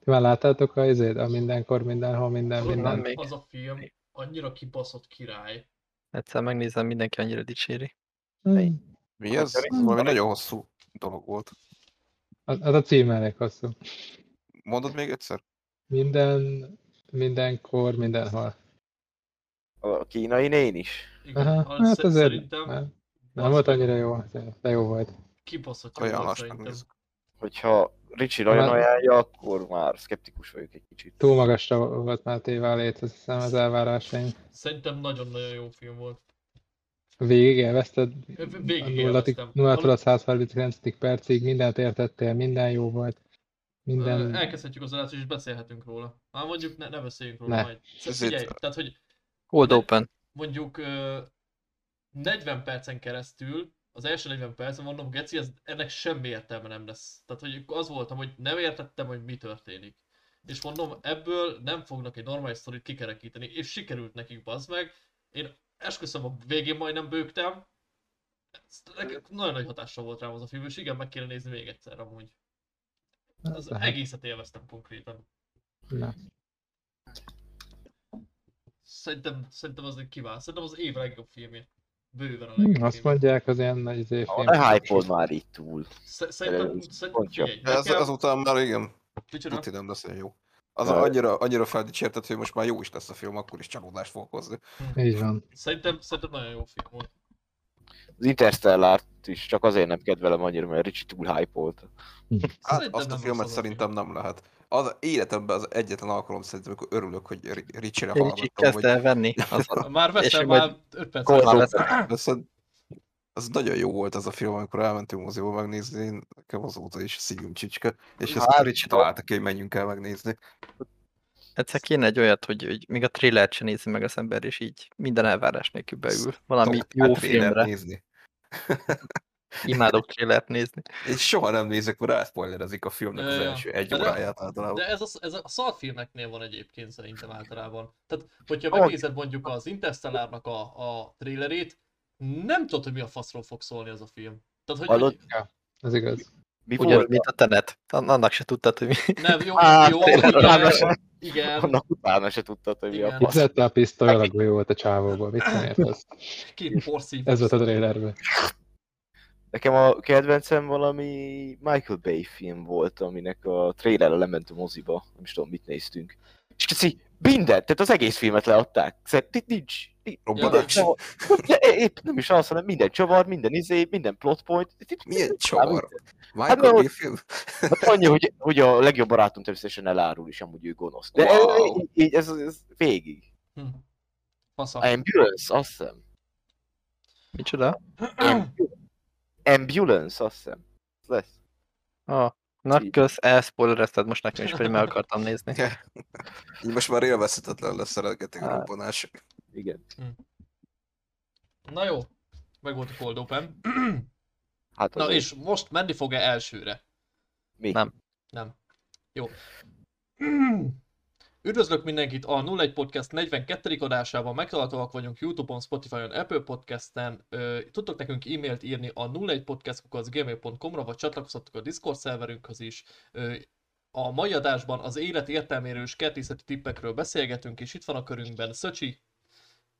Ti már láttátok a izét? A mindenkor, mindenhol, minden, minden. még. Az a film annyira kibaszott király. Egyszer megnézem, mindenki annyira dicséri. Hmm. Mi ez? Ez valami nagyon hosszú dolog volt. Az, az a cím elég hosszú. Mondod még egyszer? Minden, mindenkor, mindenhol. A kínai nén is. Igen, Aha, hát azért szerintem nem, nem volt annyira jó, de jó volt. kibaszott jó volt Ajánlás szerintem. Hogyha Ricsi nagyon Már- ajánlja, akkor már szkeptikus vagyok egy kicsit. Túl magasra volt már téve a lét, azt hiszem az elvárásaim. Szerintem nagyon-nagyon jó film volt. Végig élvezted Végig élveztem. 0 139. percig, mindent értettél, minden jó volt. Minden... Elkezdhetjük az adást és beszélhetünk róla. Már mondjuk ne, ne beszéljünk róla Ne. majd. Szóval Figyelj, tehát hogy Cold Open. mondjuk ö, 40 percen keresztül, az első 40 percen mondom, Geci, ez, ennek semmi értelme nem lesz. Tehát, hogy az voltam, hogy nem értettem, hogy mi történik. És mondom, ebből nem fognak egy normális sztorit kikerekíteni, és sikerült nekik, bazd meg. Én esküszöm, a végén majdnem bőgtem. Ez nagyon nagy hatással volt rám az a film, és igen, meg kéne nézni még egyszer amúgy. Az lehet. egészet élveztem konkrétan. Na. Szerintem, szerintem az egy kivál. Szerintem az év legjobb filmje. Bőven a legjobb Hm, azt mondják az ilyen nagy izé film. ne hype már így túl. Sze- Szerintem, szerintem De ez, azután már igen, Micsoda? tuti nem lesz olyan jó. Az Ja. annyira, annyira feldicsértett, hogy most már jó is lesz a film, akkor is csalódást fog hozni. Így van. Szerintem, szerintem nagyon jó film volt. Az Interstellárt is csak azért nem kedvelem annyira, mert Ricsi túl hype volt. Hát Szerintem azt a filmet szerintem nem lehet. Az életemben az egyetlen alkalom szerintem, amikor örülök, hogy Ri- Ricsire így hallgattam, kezd hogy el venni. Az, Már veszem már 5 perc. Cold alatt. Open. Ez, ez nagyon jó volt ez a film, amikor elmentünk moziba megnézni, én nekem azóta is szívünk csicska, és ezt Hát, Ricsi találta ki, hogy menjünk el megnézni. egyszer kéne egy olyat, hogy, hogy még a trillert sem nézi meg az ember, és így minden elvárás nélkül beül. Valami Szokták jó trailert filmre. Nézni. Imádok trillert nézni. Én soha nem nézek, mert rászpoilerezik a filmnek az Ja, ja. első egy De de- óráját általában. De ez a, ez a szarfilmeknél van egyébként szerintem általában. Tehát, hogyha Hogy? megnézed mondjuk az Interstellárnak a, a trailerét, nem tudod, hogy mi a faszról fog szólni az a film. Tehát, hogy, Hallod? hogy Ez igaz. Mi Ugyan, volt? mint a Tenet. An- Annak se tudtad, hogy mi. nem, jó, Á, jó, tényleg, utána igen, se- igen, Annak utána se tudtad, hogy mi a Igen. Fasz. vette a pisztoly, jó volt a csávóból, mit nem értesz? Ez volt a trailerben. Nekem a kedvencem valami Michael Bay film volt, aminek a trailerre lement a moziba, nem is tudom, mit néztünk. És kicsi, mindent, tehát az egész filmet leadták. Szerintem itt nincs, nincs Robbanás. csavar. Ja, épp nem is az, hanem minden csavar, minden izé, minden plot point. Itt- itt- Milyen csavar? Hát, Michael mert- Bay film? Hát annyi, hogy, hogy a legjobb barátom természetesen elárul is, amúgy ő gonosz. De Wow. így, így, ez, ez végig. Hm. Fasza. Ambulance, azt hiszem. Micsoda? Ambulance, Ambulance azt hiszem. Ez lesz. Ah, na, kösz, elszpoilerezted most nekem is, hogy meg akartam nézni. Így most már élvezhetetlen lesz a Hát. robbanás. Igen. Na jó, meg volt a Cold Open. Hát Na és most menni fog-e elsőre? mi? Nem. Nem. Jó. Üdvözlök mindenkit a 01 Podcast 42. adásában. Megtalálhatóak vagyunk Youtube-on, Spotify-on, Apple Podcast-en. Tudtok nekünk e-mailt írni a 01 podcast.gmail.com-ra, vagy csatlakozhatok a Discord szerverünkhöz is. A mai adásban az élet értelméről és kertészeti tippekről beszélgetünk, és itt van a körünkben Szöcsi,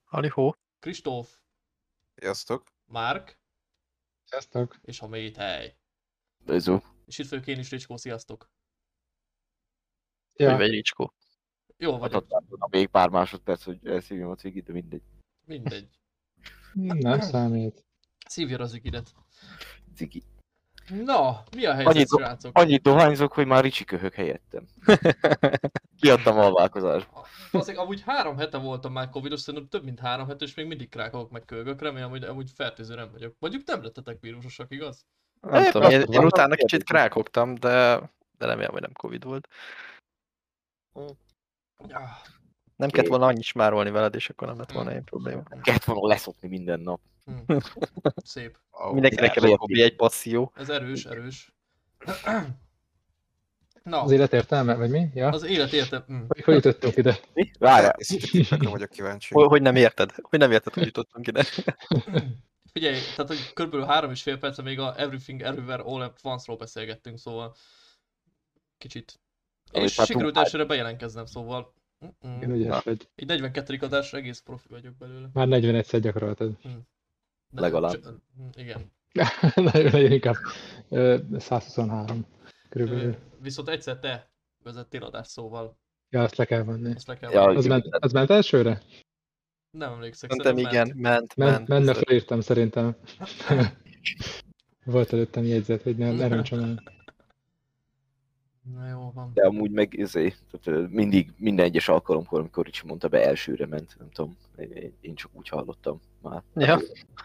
Halihó. Kristóf, Sziasztok! Márk Sziasztok! és a Méthely. Bezú. És itt vagyok én is, Ricskó, sziasztok! Ja. Vagy ricskó. Jó Hát vagyok, ott van még pár másodperc, hogy elszívjam a cigit, de mindegy. mindegy. nem számít. Szívja az ügidet. Cigi. Na, mi a helyzet, Annyit, srácok? annyit dohányzok, hogy már Ricsi köhög helyettem. Kiadtam a vállalkozásba. Azért amúgy három hete voltam már covidos, szerintem több mint három hete, és még mindig krákolok meg kölgök. Remélem, hogy amúgy fertőző nem vagyok. Mondjuk nem lettetek vírusosak, igaz? Nem Eh, tudom, én, én utána kicsit krákogtam, de, de remélem, hogy nem Covid volt. Nem kellett volna annyit smárolni veled, és akkor nem lett volna ilyen probléma. Kellett volna leszokni minden nap. hm. Szép. Oh, Mindenkinek kell egy egy passzió. Ez erős, erős. Na, Az élet értelme, vagy mi? Ja? az élet érte... Mm. Hogy hogy jutottunk ide? Mi? Várjál, vagyok kíváncsi. Hogy, hogy nem érted? Hogy nem érted, hogy jutottunk ide? Figyelj, tehát hogy körülbelül három és fél perce még a Everything Everywhere All at Once-ról beszélgettünk, szóval kicsit. És sikerült elsőre bejelentkeznem, szóval Én mm-mm. ügyes vagy. egy 42. adás egész profi vagyok belőle. Már 41-szer gyakoroltad. De- Legalább. c- Igen. Nagyon legyen inkább ö, 123 körülbelül. Viszont egyszer te vezettél adást, szóval Ja, azt le kell venni. ezt le kell Ja. Az ment, az ment elsőre? Nem emlékszek, Szerintem igen, ment. ment, Ment, ment. menne felírtam szerintem. Volt előttem jegyzet, hogy nem, ne roncsam el. Na jó van. de amúgy meg izé, tehát mindig, minden egyes alkalomkor, amikor Ricsi mondta be, elsőre ment, nem tudom, én, csak úgy hallottam már. Ja.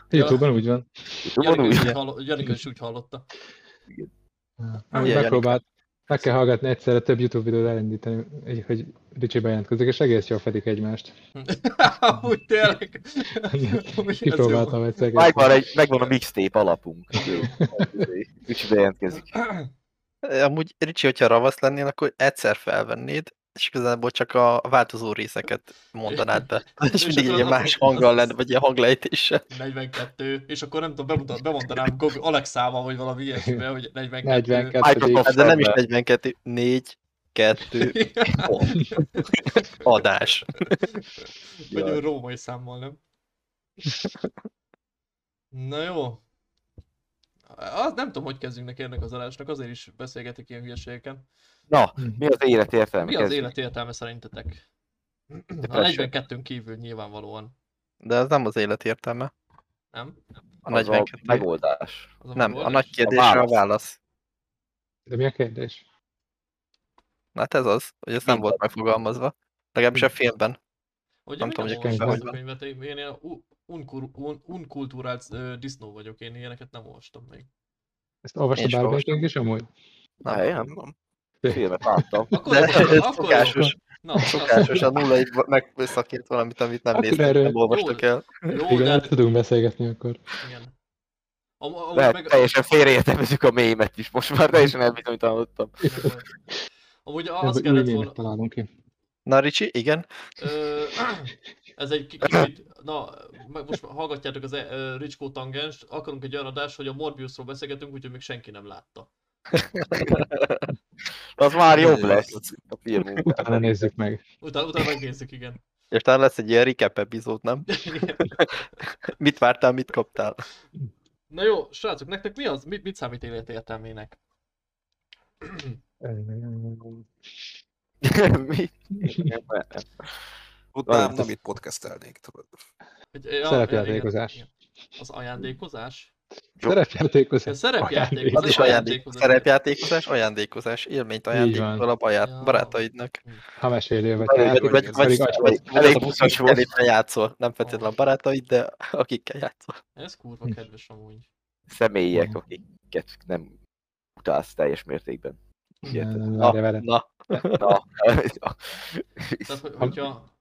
Youtube-on úgy van. Is, úgy, hallo- Janika is úgy hallotta. Amúgy Ilyen megpróbált, meg kell hallgatni egyszerre több YouTube videót elindítani, hogy Ricsi bejelentkezik, és egész jól fedik egymást. Úgy tényleg. Amúgy. Kipróbáltam egyszer. megvan, egy, megvan a mixtape alapunk. Ricsi bejelentkezik. Amúgy Ricsi, hogyha ravasz lennél, akkor egyszer felvennéd, és igazából csak a változó részeket mondanád be. És És mindig az- más hanggal lenne, vagy ilyen hanglejtéssel. 42, és akkor nem tudom, bemutat, bemondanám Google Alexával, vagy valami ilyesmivel, hogy 42. 42. Microsoft de nem is Server. 42, 4, 2, pont. Adás. Vagy római számmal, nem? Na jó. Az, nem tudom, hogy kezdjünk neki ennek az adásnak, azért is beszélgetek ilyen hülyeségeken. Na, mi az élet értelme? Mi az Kezdjük. élet értelme szerintetek? A Depression. 42-n kívül nyilvánvalóan, De az nem az élet értelme. nem? A Az a 42. megoldás. Az a Nem, a megoldás? nagy kérdésre a válasz. válasz. De mi a kérdés? Na hát ez az, hogy ez nem volt megfogalmazva. Legalábbis a filmben. Ugye nem tudom, nem hogy a könyvben a könyvet, én ilyen unkur, un, unkulturált ö, disznó vagyok, én ilyeneket nem olvastam még. Ezt olvasta Én is amúgy? Na, én Nem, nem. Filmet láttam. Akkor, De akkor, ez akkor szokásos. Na, szokásos, a nulla egy megszakít valamit, amit nem Akkor néztek, erről- nem olvastak Jó, el. Jó, Igen, de tudunk beszélgetni akkor. igen. Am, amúgy Lehet, meg, teljesen félreértelmezzük a mémet is. Most már teljesen elbizonytalanodtam. amúgy az kellett volna, találunk ki. Na Ricsi, igen? Ö, ez egy ki- kicsit, na, meg most hallgatjátok az uh, Ricskó tangenst, akarunk egy olyan adást, hogy a Morbiusról beszélgetünk, úgyhogy még senki nem látta. Az már jobb lesz a film Utána nézzük meg. Utána, utána megnézzük, igen. És talán lesz egy ilyen recap epizód, nem? Mit vártál, mit kaptál? Na jó, srácok, nektek mi az, mit, mit számít életértelmének? Mi? Tudnám, nem itt podcastelnék, tudod. Ja, Szerepjátékozás. Az ajándékozás? Szerepjátékozás. Ja, szerepjáték. Az is ajándék, ajándékozás. szerepjátékozás, ajándékozás, élményt ajándékozol a baját, Ja. barátaidnak. Ha mesélő vagy. Elég- Vagy, vagy, vagy, elég buszos volt. játszol, nem feltétlenül a barátaid, de akikkel játszol. Ez kurva kedves amúgy. Személyek, akiket nem utálsz teljes mértékben. Nem, Na, Na, Tehát, hogy- hogyha...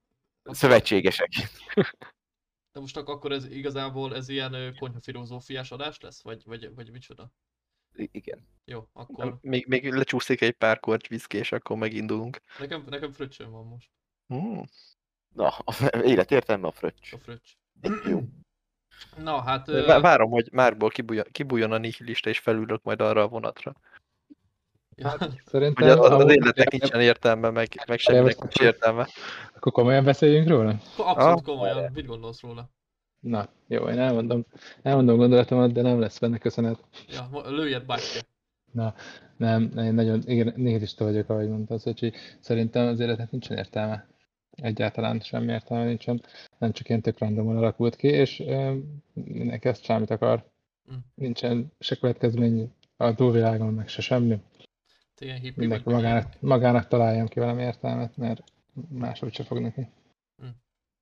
Szövetségesek. De most ak- akkor ez igazából ez ilyen ö, konyha filozófiás adás lesz? Vagy, vagy, vagy micsoda? Igen. Jó, akkor Még, még lecsúszik egy pár korty viszki, és akkor megindulunk. nekem, nekem fröccsöm van most. Hmm. Na, a élet értelme a fröccs. A fröccs. Jó. Na hát... Várom, hogy márból kibújjon, kibújjon a nihilista, és felülök majd arra a vonatra. Hát, szerintem Hogy az, az életnek nincsen értelme, meg, meg semminek nincs értelme. Akkor komolyan beszéljünk róla? abszolút Ah, komolyan, mit gondolsz róla? Na, jó, én elmondom, elmondom gondolatomat, de nem lesz benne köszönet. Ja, lőjed bátyja. Na, nem, én nagyon nihilista vagyok, ahogy mondta Szöcsi. Szerintem az életnek nincsen értelme. Egyáltalán semmi értelme nincsen. Nem csak ilyen tök randomon alakult ki, és ö, mindenki ezt semmit akar. Mm. Nincsen se következmény a túlvilágon, meg se semmi. Ilyen hippi Mindenki magának, magának találjon ki valami értelmet, mert máshogy se fog neki. Mm.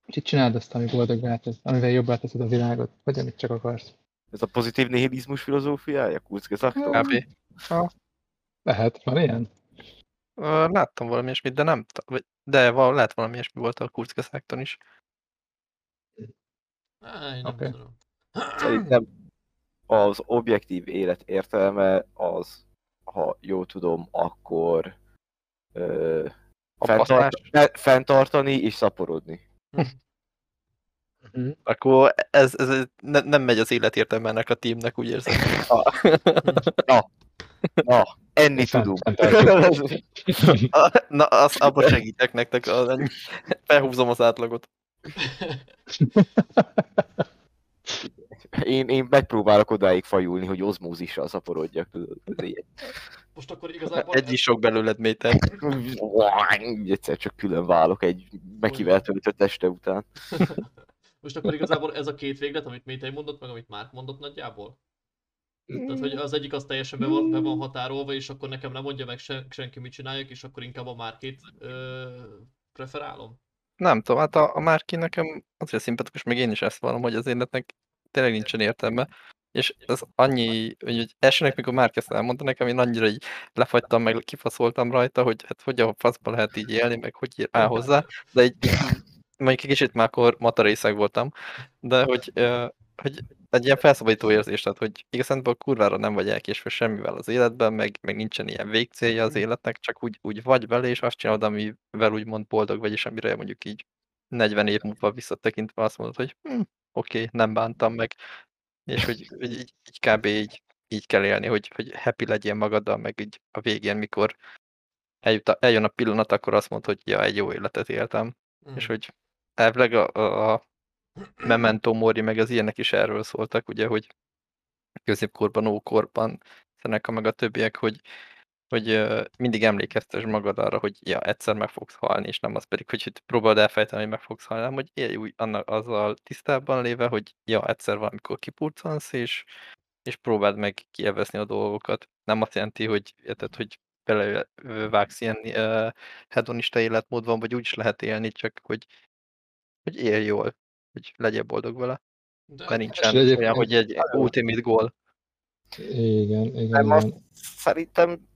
Úgyhogy csináld azt, ami boldoggá tesz, amivel jobbá teszed a világot, vagy amit csak akarsz. Ez a pozitív nihilizmus filozófiája? Kurzgesagtól? Kb. Lehet, van ilyen? Láttam valami ilyesmit, de nem, de val, lehet valami ilyesmi volt a Kurzgesagton is. Á, én nem Oké. tudom. Szerintem az objektív élet értelme az, ha jól tudom, akkor ö, A fenntart, fenntartani és szaporodni. Mhm. Akkor ez, ez ne, nem megy az életértelme ennek a teamnek, úgy érzem. Na, enni Fent- tudunk. fenntartjuk. A- Na, azt abban segítek nektek, az, felhúzom az átlagot. én, én megpróbálok odáig fajulni, hogy ozmózissal szaporodjak. Most akkor igazából... Egy is sok belőled, Méter. Egyszer csak külön válok egy mekivel töltött este után. Most akkor igazából ez a két véglet, amit Métei mondott, meg amit Márk mondott nagyjából? Tehát, hogy az egyik az teljesen be van, be van határolva, és akkor nekem nem mondja meg se, senki mit csináljak, és akkor inkább a Márkét ö, preferálom. Nem tudom, hát a, a Márki nekem azért szimpatikus, még én is ezt vallom, hogy az életnek tényleg nincsen értelme. És az annyi, hogy, elsőnek, mikor Márk ezt elmondta nekem, én annyira így lefagytam, meg kifaszoltam rajta, hogy hát hogy a faszba lehet így élni, meg hogy ír áll hozzá. De egy, mondjuk egy kicsit már akkor matarészeg voltam, de hogy, hogy egy ilyen felszabadító érzés, tehát hogy igazából kurvára nem vagy elkésve semmivel az életben, meg, meg nincsen ilyen végcélja az életnek, csak úgy, úgy vagy vele, és azt csinálod, amivel úgymond boldog vagy, és amire mondjuk így 40 év múlva visszatekintve azt mondod, hogy hm, oké, okay, nem bántam meg, és hogy, hogy így, így kb. Így, így kell élni, hogy, hogy happy legyél magaddal, meg így a végén, mikor eljut a, eljön a pillanat, akkor azt mondod, hogy ja, egy jó életet éltem, Mm. és hogy elvileg a, a, a Memento Mori, meg az ilyenek is erről szóltak, ugye, hogy középkorban, ókorban, Seneca meg a többiek, hogy, hogy mindig emlékeztes magad arra, hogy ja, egyszer meg fogsz halni, és nem az pedig, hogy próbáld elfejteni, hogy meg fogsz halni, hanem hogy élj úgy annak, azzal tisztában léve, hogy ja, egyszer valamikor kipurcansz, és, és próbáld meg kielvezni a dolgokat. Nem azt jelenti, hogy érted, hogy belevágsz ilyen uh, hedonista életmódban, vagy úgy is lehet élni, csak hogy, hogy élj jól, hogy legyél boldog vele. De Mert nincsen egyébként- olyan, hogy egy ultimate goal. Igen, igen, Nem, igen. azt szerintem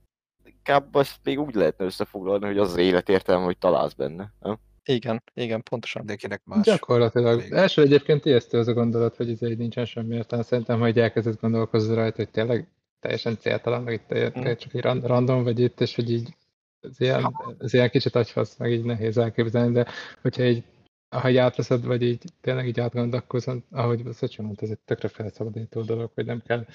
inkább azt még úgy lehetne összefoglalni, hogy az az élet értelme, hogy találsz benne. Nem? Igen, igen, pontosan. Mindenkinek más. Gyakorlatilag. Még. Első egyébként ijesztő az a gondolat, hogy ez így nincsen semmi értelme. Szerintem, hogy elkezdett gondolkozni rajta, hogy tényleg teljesen céltalan, meg itt Mm. csak egy ran- random vagy itt, és hogy így ez ilyen, ez ilyen kicsit agyfasz, meg így nehéz elképzelni, de hogyha így ha így átveszed, vagy így tényleg így átgondolkozod, ahogy Szöcsi mondta, ez egy tökre felszabadító dolog, hogy nem kell,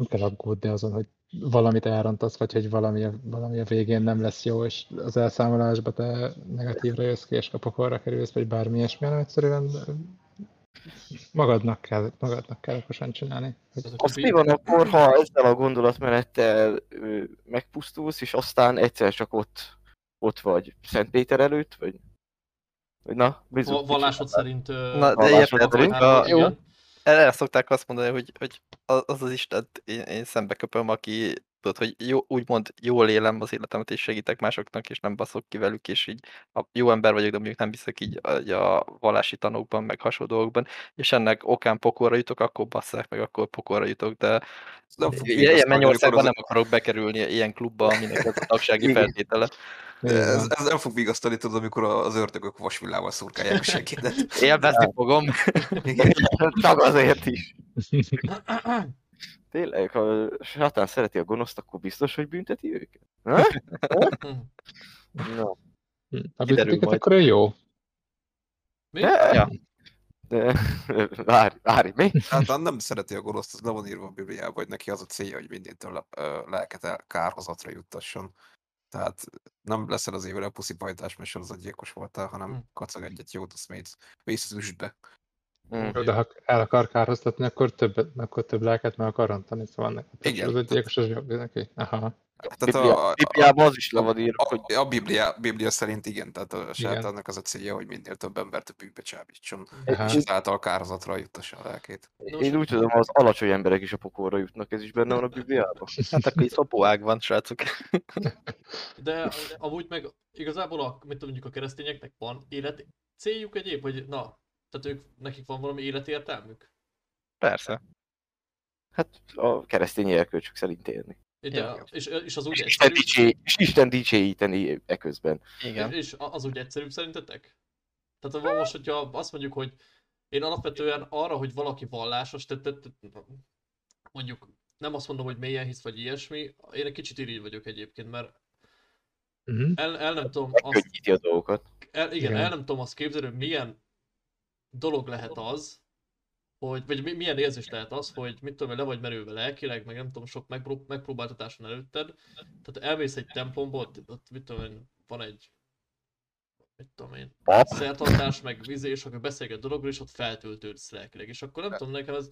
nem kell aggódni azon, hogy valamit elrontasz, vagy hogy valami, a- valami a végén nem lesz jó, és az elszámolásba te negatívra jössz ki, és kapokorra kerülsz, vagy bármi ilyesmi, hanem egyszerűen magadnak kell, magadnak kell okosan csinálni. Hogy az a Az Kubi- mi van akkor, ha ezzel a gondolatmenettel megpusztulsz, és aztán egyszer csak ott, ott vagy Szent Péter előtt, vagy? vagy na, bizony. Va- Vallásod szerint... Na, de érted, hogy a, igen. jó, erre szokták azt mondani, hogy, hogy az az, Istent én, én szembe köpöm, aki tudod, hogy jó, úgymond jól élem az életemet, és segítek másoknak, és nem baszok ki velük, és így a jó ember vagyok, de mondjuk nem hiszek így a, a vallási tanokban, meg hasonló dolgokban, és ennek okán pokolra jutok, akkor basszák meg, akkor pokolra jutok, de nem ilyen mennyországban nem akarok bekerülni ilyen klubba, aminek a tagsági feltétele. Ez, ez nem fog vigasztani, tudod, amikor az ördögök vasvillával szurkálják a segédet. Élvezni fogom. Csak azért is. Tényleg, ha a sátán szereti a gonoszt, akkor biztos, hogy bünteti őket? Ha? Hm. Na, Hm. Ha büntetik, majd. akkor ő jó. Mi? Ja. de, várj, várj, mi? Hát nem szereti a gonoszt, az le van írva a Bibliában, hogy neki az a célja, hogy mindentől lelket el kárhozatra juttasson. Tehát nem leszel az évre puszipajtás, mert sorozatgyilkos voltál, Hm. hanem kacag egyet jót, azt mész, mész az üstbe. Mm. De ha el akar kárhoztatni, akkor több, akkor több lelket meg akar rontani, szóval neked Igen. az egy gyilkos az jobb neki. Aha. Tehát Biblia, a, a, Bibliában az is le van írva, hogy a, a Biblia, Biblia szerint igen, tehát a sátánnak az a célja, hogy minél több embert a bűnbe csábítson, és ezáltal kárhozatra juttassa a lelkét. én úgy tudom, az alacsony emberek is a pokolra jutnak, ez is benne van a Bibliában. Hát akkor itt szopóág van, srácok. De amúgy meg igazából a, mit mondjuk a keresztényeknek van élet céljuk egyéb, hogy na, tehát ők, nekik van valami életértelmük? Persze. Hát a keresztény erkölcsök szerint élni. Ja. és, és az úgy És Isten, egyszerű, dicsé, és Isten dicsőíteni eközben. Igen. és az úgy egyszerűbb szerintetek? Tehát van most, hogyha azt mondjuk, hogy én alapvetően arra, hogy valaki vallásos, tehát, tehát, mondjuk nem azt mondom, hogy mélyen hisz vagy ilyesmi, én egy kicsit irigy vagyok egyébként, mert Uh-huh. el, el nem tudom azt, a dolgokat. el, igen, Igen. el nem tudom azt képzelni, hogy milyen dolog lehet az, hogy, vagy mi- milyen érzés lehet az, hogy mit tudom, én, le vagy merülve lelkileg, meg nem tudom, sok megpró- megpróbáltatáson előtted. Tehát elmész egy templomból, ott, ott mit tudom én, van egy mit tudom én, szertartás, meg vizé, és akkor beszélget dologról, és ott feltöltődsz lelkileg. És akkor nem tudom, nekem ez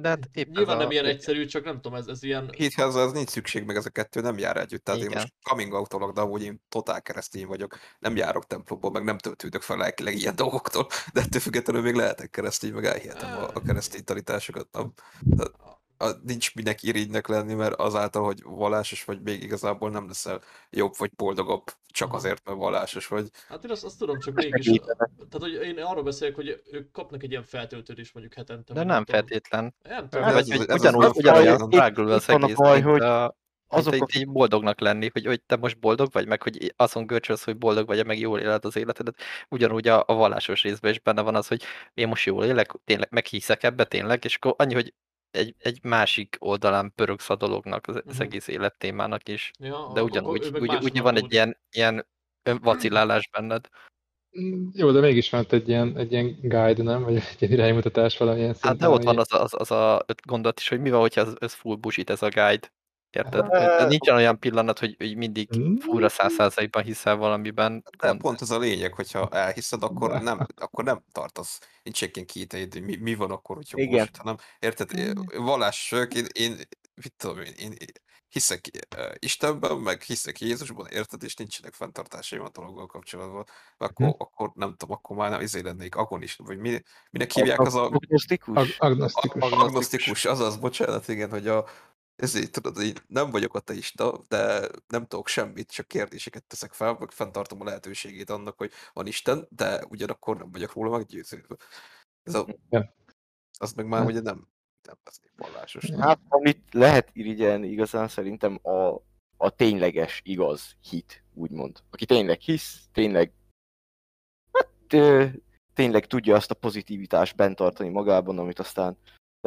De hát épp nyilván ez nem a... ilyen egyszerű, csak nem tudom, ez, ez ilyen... Hithez az nincs szükség, meg ez a kettő nem jár együtt. Tehát én Igen. most coming out de amúgy én totál keresztény vagyok, nem járok templomba, meg nem töltődök fel lelkileg ilyen dolgoktól, de ettől függetlenül még lehetek keresztény, meg elhihetem a, a keresztény tanításokat. Nem, tehát a, nincs minek irigynek lenni, mert azáltal, hogy vallásos vagy, még igazából nem leszel jobb vagy boldogabb, csak azért, mert vallásos vagy. Hát én azt, azt tudom, csak mégis... Tehát, hogy én arról beszélek, hogy ők kapnak egy ilyen feltöltődést mondjuk hetente. De nem feltétlen. Nem tudom, Vagy ez- hogy ez az ugyanúgy, ugyanolyan drágul az itt egész, baj, hogy a, azok így, így boldognak lenni, hogy, hogy te most boldog vagy, meg hogy azon görcsölsz, hogy boldog vagy, meg jól éled az életedet. Ugyanúgy a, a vallásos részben is benne van az, hogy én most jól élek, tényleg meghiszek ebbe tényleg, és akkor annyi, hogy egy, egy másik oldalán pörögsz a dolognak, az, az Mhm. egész élettémának is. Ja, De ugyanúgy, úgy, úgy van egy ilyen, ilyen vacillálás benned. Mm, Jó, de mégis van egy ilyen, egy ilyen guide, nem? Vagy egy ilyen iránymutatás valamilyen Hát szinten. de ott van az, az, az a gondolat is, hogy mi van, hogyha ez, ez full bullshit, ez a guide. Érted? Hát, Nincsen olyan pillanat, hogy, hogy mindig Mm. fúra száz százalékban hiszel valamiben. De Gond- pont ez a lényeg, hogyha elhiszed, akkor nem, akkor nem tartasz. Nincs egy kéteid, hogy mi, mi van akkor, hogyha Igen. bullshit, hanem érted, vallások, én, én, mit tudom én, én hiszek Istenben, meg hiszek Jézusban, érted, és nincsenek fenntartásaim a dologgal kapcsolatban, akkor, Hm. akkor nem tudom, akkor már nem izé lennék agonist, vagy mi, minek hívják az a Agnosztikus? Ag- agnosztikus. Ag- agnosztikus, azaz, bocsánat, igen, hogy a ezért tudod, hogy nem vagyok ateista, de nem tudok semmit, csak kérdéseket teszek fel, meg fenntartom a lehetőségét annak, hogy van Isten, de ugyanakkor nem vagyok róla meggyőződve. Ez a, Ja. az meg már Hát- ugye nem, nem az vallásos. Hát, amit lehet irigyelni igazán szerintem a, a tényleges, igaz hit, úgymond. Aki tényleg hisz, tényleg hát, tényleg tudja azt a pozitivitást bent tartani magában, amit aztán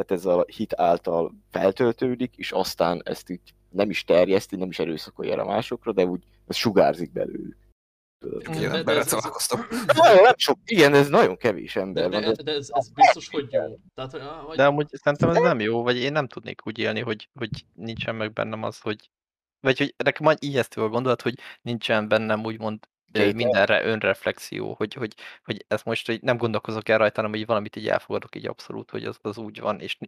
tehát ez a hit által feltöltődik, és aztán ezt így nem is terjeszti, nem is erőszakolja el a másokra, de úgy ez sugárzik belőlük. De- de ez- találkoztam. Nagyon nem sok, igen, ez nagyon kevés De, ember van. de, De, de ez, ez biztos, hogy jó. Tehát, hogy- vagy, De amúgy szerintem ez nem jó, vagy én nem tudnék úgy élni, hogy, hogy nincsen meg bennem az, hogy vagy hogy nekem majd ijesztő a gondolat, hogy nincsen bennem úgymond ö, Kétel. mindenre önreflexió, hogy, hogy, hogy ez most hogy nem gondolkozok el rajta, hanem hogy valamit így elfogadok így abszolút, hogy az, az úgy van, és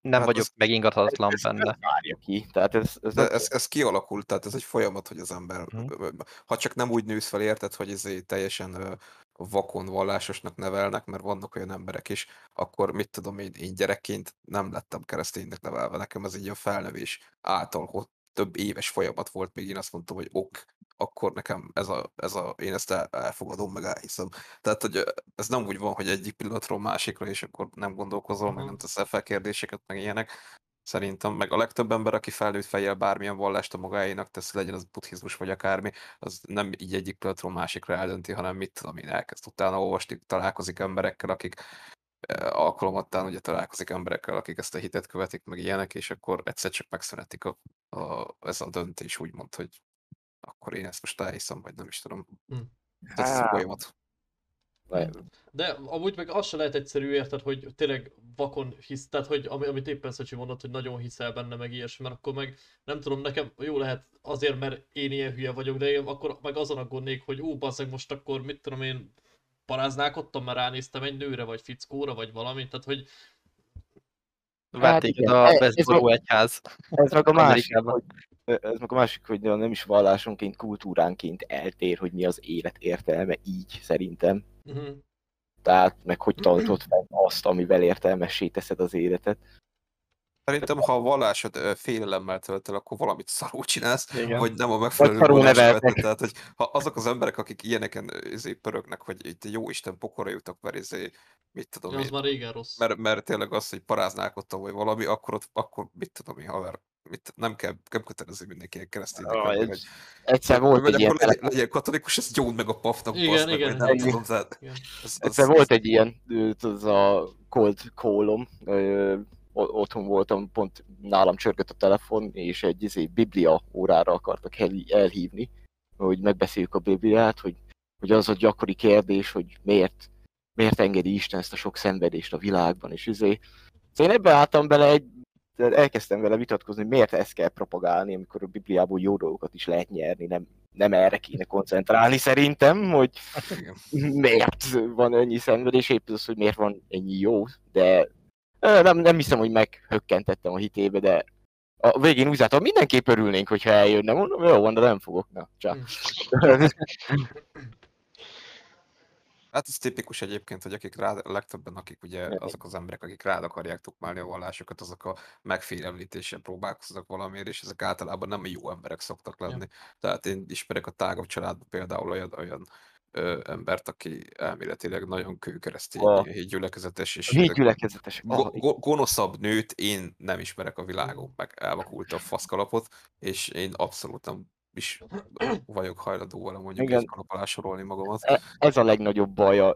nem Hát vagyok megingathatatlan ez benne. nem várja ki. Tehát ez, ez De ez, ez kialakult, tehát ez egy folyamat, hogy az ember, Mhm. ha csak nem úgy nősz fel, érted, hogy ez teljesen ö, vakon vallásosnak nevelnek, mert vannak olyan emberek is, akkor mit tudom én, én gyerekként nem lettem kereszténynek nevelve, nekem ez így a felnövés által hogy több éves folyamat volt, még én azt mondtam, hogy ok, akkor nekem ez a, ez a én ezt el, elfogadom, meg elhiszem. Tehát, hogy ez nem úgy van, hogy egyik pillanatról másikra, és akkor nem gondolkozol, meg Aha. nem teszel fel kérdéseket, meg ilyenek. Szerintem, meg a legtöbb ember, aki felnőtt fejjel bármilyen vallást a magáénak tesz, legyen az buddhizmus vagy akármi, az nem így egyik pillanatról másikra eldönti, hanem mit tudom én, elkezd utána olvasni, találkozik emberekkel, akik alkalomattán ugye találkozik emberekkel, akik ezt a hitet követik, meg ilyenek, és akkor egyszer csak megszületik a, a, ez a döntés, úgymond, hogy akkor én ezt most elhiszem, vagy nem is tudom. Hm. Ez egy Á. folyamat. De amúgy meg az se lehet egyszerű, érted, hogy tényleg vakon hisz, tehát hogy ami, amit éppen Szöcsi mondott, hogy nagyon hiszel benne, meg ilyesmi, mert akkor meg nem tudom, nekem jó lehet azért, mert én ilyen hülye vagyok, de én akkor meg azon aggódnék, hogy ú, bazzeg most akkor mit tudom én, paráználkodtam, mert ránéztem egy nőre, vagy fickóra, vagy valami, tehát hogy Várt téged igen, a Westboro a- egyház. Ez meg a másik, hogy, ez meg a másik, hogy nem is vallásonként, kultúránként eltér, hogy mi az élet értelme így szerintem. uh-huh. Tehát meg hogy tartod fel azt, amivel értelmessé teszed az életet. Szerintem, ha a vallásod félelemmel tölt el, akkor valamit szarul csinálsz, Igen. vagy nem a megfelelő szarul vallás neveltek. követed. Tehát, hogy ha azok az emberek, akik ilyeneken izé, pörögnek, hogy itt jó Isten pokorra jutok, mert izé, mit tudom az én, már régen rossz. mert, mert tényleg az, hogy paráználkodtam, vagy valami, akkor, ott, akkor mit tudom én, haver, mit, nem kell, nem kötelező mindenki kereszténynek Ah, ez- hogy Egyszer volt egy ilyen, legyen, legyen katolikus, ez gyónd meg a papnak, Igen, basz meg, igen, vagy nem igen. tudom, tehát Igen. ez, egyszer volt egy ilyen, az a cold call-om, otthon voltam, pont nálam csörgött a telefon, és egy izé, biblia órára akartak el, elhívni, hogy megbeszéljük a Bibliát, hogy, hogy az a gyakori kérdés, hogy miért, miért engedi Isten ezt a sok szenvedést a világban, és izé. Szóval én ebbe álltam bele egy elkezdtem vele vitatkozni, hogy miért ezt kell propagálni, amikor a Bibliából jó dolgokat is lehet nyerni, nem, nem erre kéne koncentrálni szerintem, hogy Igen. miért van ennyi szenvedés, épp az, hogy miért van ennyi jó, de nem, nem hiszem, hogy meghökkentettem a hitébe, de a végén úgy zártam, mindenképp örülnénk, hogyha eljönne, mondom, jó van, de nem fogok, na, csak. Hát ez tipikus egyébként, hogy akik rád, a legtöbben, akik ugye azok az emberek, akik rád akarják tukmálni a vallásokat, azok a megfélemlítéssel próbálkoznak valamiért, és ezek általában nem jó emberek szoktak lenni. Tehát én ismerek a tágabb családban például olyan, olyan ö, embert, aki elméletileg nagyon kőkeresztény, ilyen hídgyülekezetes, és Négy gyülekezetes. go- go- gonoszabb nőt én nem ismerek a világon, meg elvakult a faszkalapot, és én abszolút nem is vagyok hajlandó vele mondjuk Igen. alá sorolni magamat. E- ez a legnagyobb baj a,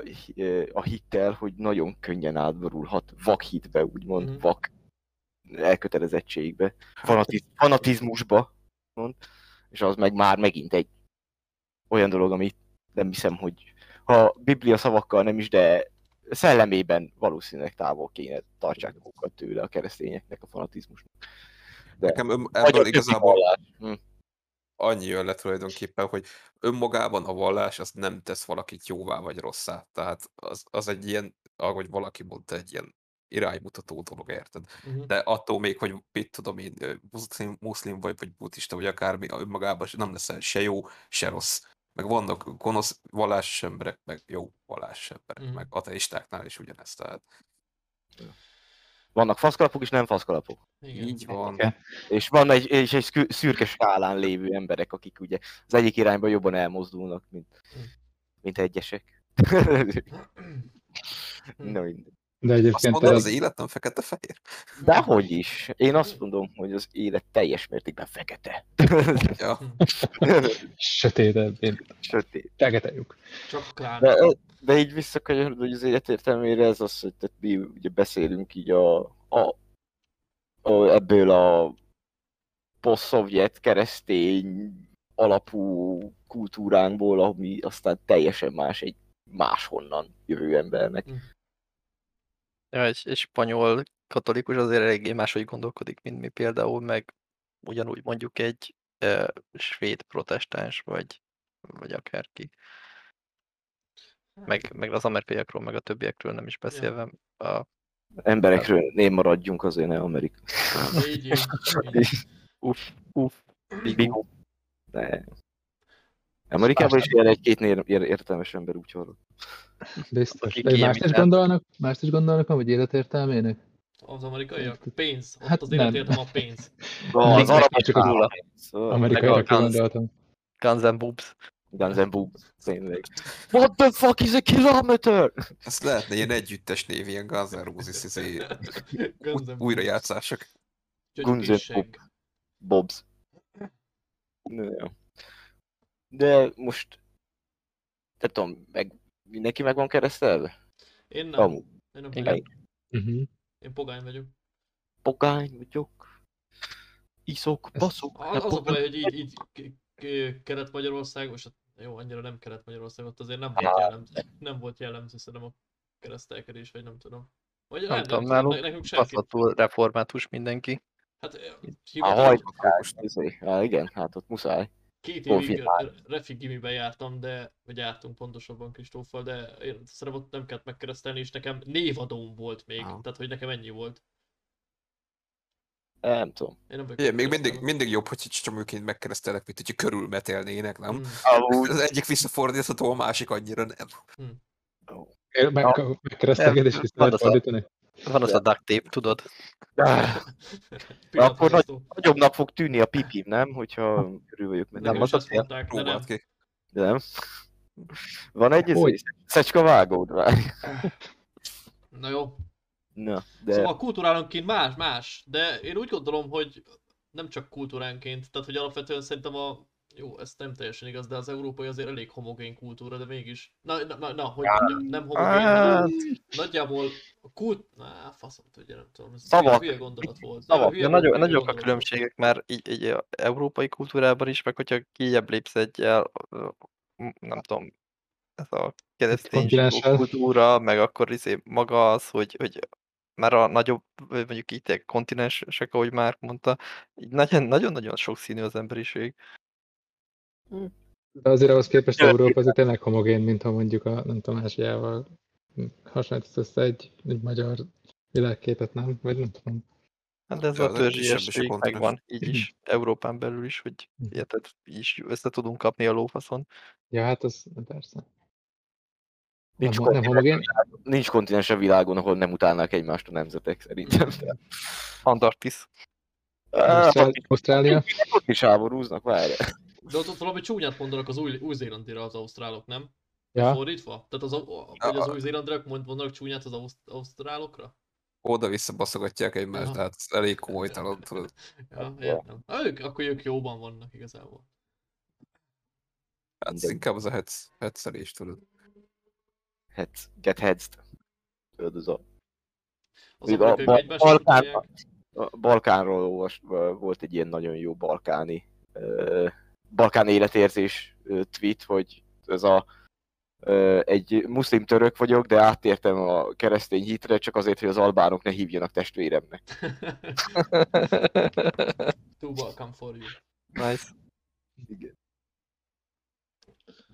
a hittel, hogy nagyon könnyen átborulhat vak hitbe, úgymond Mhm. vak elkötelezettségbe, fanatiz, fanatizmusba, mond, és az meg már megint egy olyan dolog, amit nem hiszem, hogy ha Biblia szavakkal nem is, de szellemében valószínűleg távol kéne tartsák magukat tőle a keresztényeknek a fanatizmusnak. De- Nekem ebből igazából. Hm. Annyi jön le tulajdonképpen, hogy önmagában a vallás az nem tesz valakit jóvá vagy rosszá. Tehát az, az egy ilyen, ahogy valaki mondta, egy ilyen iránymutató dolog, érted? Mhm. De attól még, hogy mit tudom én, muszlim, muszlim vagy, vagy buddhista, vagy akármi, önmagában nem leszel se jó, se rossz. Meg vannak gonosz vallásos emberek, meg jó vallásos emberek, Mhm. meg ateistáknál is ugyanezt. Tehát Vannak faszkalapok és nem faszkalapok. Igen. így van. És van egy, és egy szürke skálán lévő emberek, akik ugye az egyik irányba jobban elmozdulnak, mint, mint egyesek. Na mindegy. De Azt egyébként mondod, az, az élet nem fekete-fehér? Dehogy is. Én azt mondom, hogy az élet teljes mértékben fekete. Ja. sötétebb, Sötét. fekete lyuk. Csak klán. De, de így visszakanyarodva hogy az élet értelmére, ez az, hogy tehát mi ugye beszélünk így a, a, a ebből a poszt-szovjet keresztény alapú kultúránkból, ami aztán teljesen más egy máshonnan jövő embernek. Ja, egy, egy spanyol katolikus azért eléggé máshogy gondolkodik, mint mi például, meg ugyanúgy mondjuk egy e, svéd protestáns, vagy, vagy akárki. Meg, meg az amerikaiakról, meg a többiekről nem is beszélve. A, Emberekről nem maradjunk azért ne Amerika. Így, így, így. uff, uff, Big- Ne. Amerikában is él egy-két ér- értelmes ember úgy hallom. Biztos. Mást is gondolnak, mást is gondolnak, hogy életértelmének? Az amerikaiak? Pénz. Ott Hát az életértem a pénz. Az arabok csak az. Szóval Amerikaiakra gondoltam. Guns and Boobs. Guns and Boobs, tényleg. What the fuck is a kilometer? Ezt lehetne ilyen együttes név, ilyen Guns N' Roses izé, újrajátszások. Guns N' Gyöngyösség. Bobs. De most... Nem tudom, meg, mindenki meg van keresztelve? Én nem. Amúgy. Én nem Igen. vagyok. Uh-huh. Én pogány vagyok. Pogány vagyok. Iszok, Ez- baszok. Az, az a baj, hogy így, így k- k- Kelet-Magyarország, most jó, annyira nem Kelet-Magyarország, ott azért nem volt jellemző, nem volt jellemző szerintem a keresztelkedés, vagy nem tudom. Vagy Nem tudom, nálunk nekünk senki. Református mindenki. Hát eh, hivatal, hajtották, izé. Igen, hát ott muszáj. két évig refi gimiben jártam, de, vagy jártunk pontosabban Kristóffal, de én szerintem ott nem kellett megkeresztelni, és nekem névadóm volt még, Aha. tehát hogy nekem ennyi volt. Nem tudom. Én nem Igen, még mindig, mindig jobb, hogy csomóként megkeresztelek, mint hogyha körülmetelnének, nem? Mm. Amúgy. Az egyik visszafordítható, a másik annyira nem. Meg, megkeresztelkedés Nem, vissza van lehet az a- fordítani? Van az a duct tape, tudod? Ah, Pillanat, Akkor Krisztó. Nagyobbnak fog tűnni a pipim, nem? Hogyha körül vagyok. Nekem Nem, az azért, mondták, de nem. Próbáld ki. de nem. Van egy izé, szecska vágód, várj. Na jó, Na, De... Szóval kultúrálonként más, más, de én úgy gondolom, hogy nem csak kultúránként, tehát hogy alapvetően szerintem a Jó, ez nem teljesen igaz, de az európai azért elég homogén kultúra, de mégis. Na, na, na, na hogy mondjam, nem homogén, Hát, hanem nagyjából a kult... Na, faszom tudja, nem tudom, ez Szavak. hülye gondolat volt. Szavak. Ja, volt, nagyok, a különbségek már így, így a európai kultúrában is, meg hogyha kijebb lépsz m- nem tudom, ez a keresztény kultúra, meg akkor izé maga az, hogy, hogy már a nagyobb, mondjuk itt egy kontinensek, ahogy már mondta, így nagyon- nagyon-nagyon sokszínű az emberiség. De azért ahhoz képest Jó. Európa azért tényleg homogén, mint ha mondjuk a, nem tudom, Ázsiával hasonlítasz össze egy, egy magyar világképet, nem? Vagy nem tudom. Hát de ez Ja, a törzsiesség megvan, így is, Európán belül is, hogy érted, így is össze tudunk kapni a lófaszon. Ja, hát az persze. Nem, Nincs ho- nem homogén? Nincs kontinens a világon, ahol nem utálnák egymást a nemzetek szerintem. Antarktisz. Ausztrál- Ausztrália? Ott is háborúznak, várj. De ott, ott valami csúnyát mondanak az új, új-zélandira az ausztrálok, nem? Ja, Fordítva? Tehát az, hogy az új-zélandiak mond- mondanak csúnyát az auszt- ausztrálokra? Oda-vissza baszogatják egymást, Aha. de hát ez elég komolytalan, tudod. Ja, értem. Ők, akkor ők jóban vannak igazából. Hát inkább az a hetsz, hetszelés, tudod. Hát, get heads Tudod, az a, Az a egymást Balkán- a Balkánról olvas, volt egy ilyen nagyon jó balkáni, ö, balkán életérzés tweet, hogy ez a ö, egy muszlim török vagyok, de áttértem a keresztény hitre, csak azért, hogy az albánok ne hívjanak testvéremnek. Too welcome for you. nice.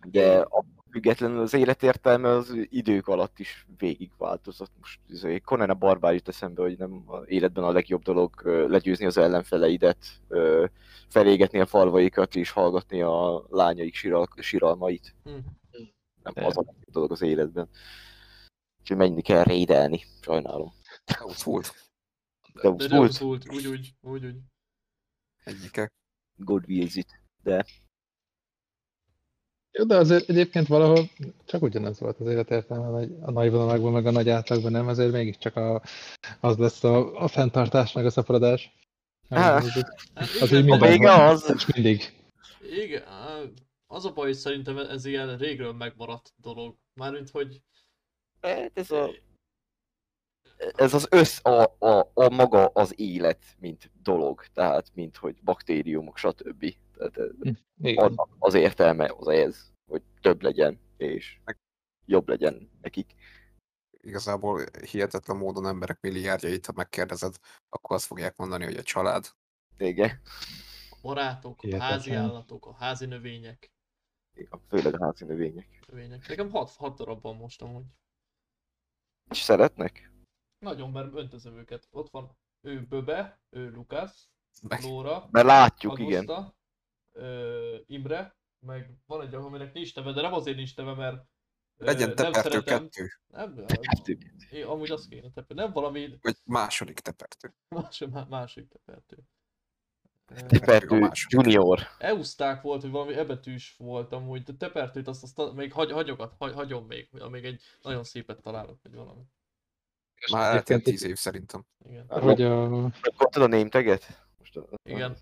De a függetlenül az életértelme az idők alatt is végigváltozott. Most izé, Conan a barbár jut eszembe, hogy nem a életben a legjobb dolog legyőzni az ellenfeleidet, felégetni a falvaikat és hallgatni a lányaik siral, siralmait. Hm. Nem De- az a legjobb dolog az életben. Úgyhogy menni kell rédelni, sajnálom. Ott volt De De úgy nem volt, úgy, úgy, úgy, úgy. egyike. good wheels it. Jó, de azért egyébként valahol csak ugyanaz volt az életértelme, vagy a nagy vonalakban, meg a nagy átlagban nem, azért mégiscsak a, az lesz a, a fenntartás, meg a szaporodás. Á, Az, az, az igen, így A minden vége van, az, és mindig. Igen, az a baj, hogy szerintem ez ilyen régről megmaradt dolog. Mármint, hogy Hát ez a ez az össz, a, a, a maga az élet, mint dolog, tehát mint hogy baktériumok, stb. Tehát ez- Igen. annak az értelme az ez, hogy több legyen, és jobb legyen nekik. Igazából hihetetlen módon emberek milliárdjait, ha megkérdezed, akkor azt fogják mondani, hogy a család. Igen, a barátok, a Hihetetlen. házi állatok, a házi növények. főleg a házi növények. növények. Nekem hat, hat darab van most amúgy. És szeretnek? Nagyon, mert öntözöm őket. Ott van ő Böbe, ő Lukasz, Lóra, Mert látjuk, igen. Ö, Imre, meg van egy, aminek nincs neve, de nem azért nincs neve, mert legyen nem tepertő szeretem. kettő, Nem, Kettő. én, amúgy azt kéne tepertő. Nem valami vagy második tepertő. más, má- másik tepertő. Tepertő második. junior. Euszták volt, hogy valami ebetűs volt amúgy, de tepertőt azt, azt még hagy, hagyogat, hagy, hagyom még, amíg egy nagyon szépet találok, vagy valami. Már eltelt Egyébként- tíz év szerintem. Igen, Hogy a... Kaptad a name taget? Most a... igen.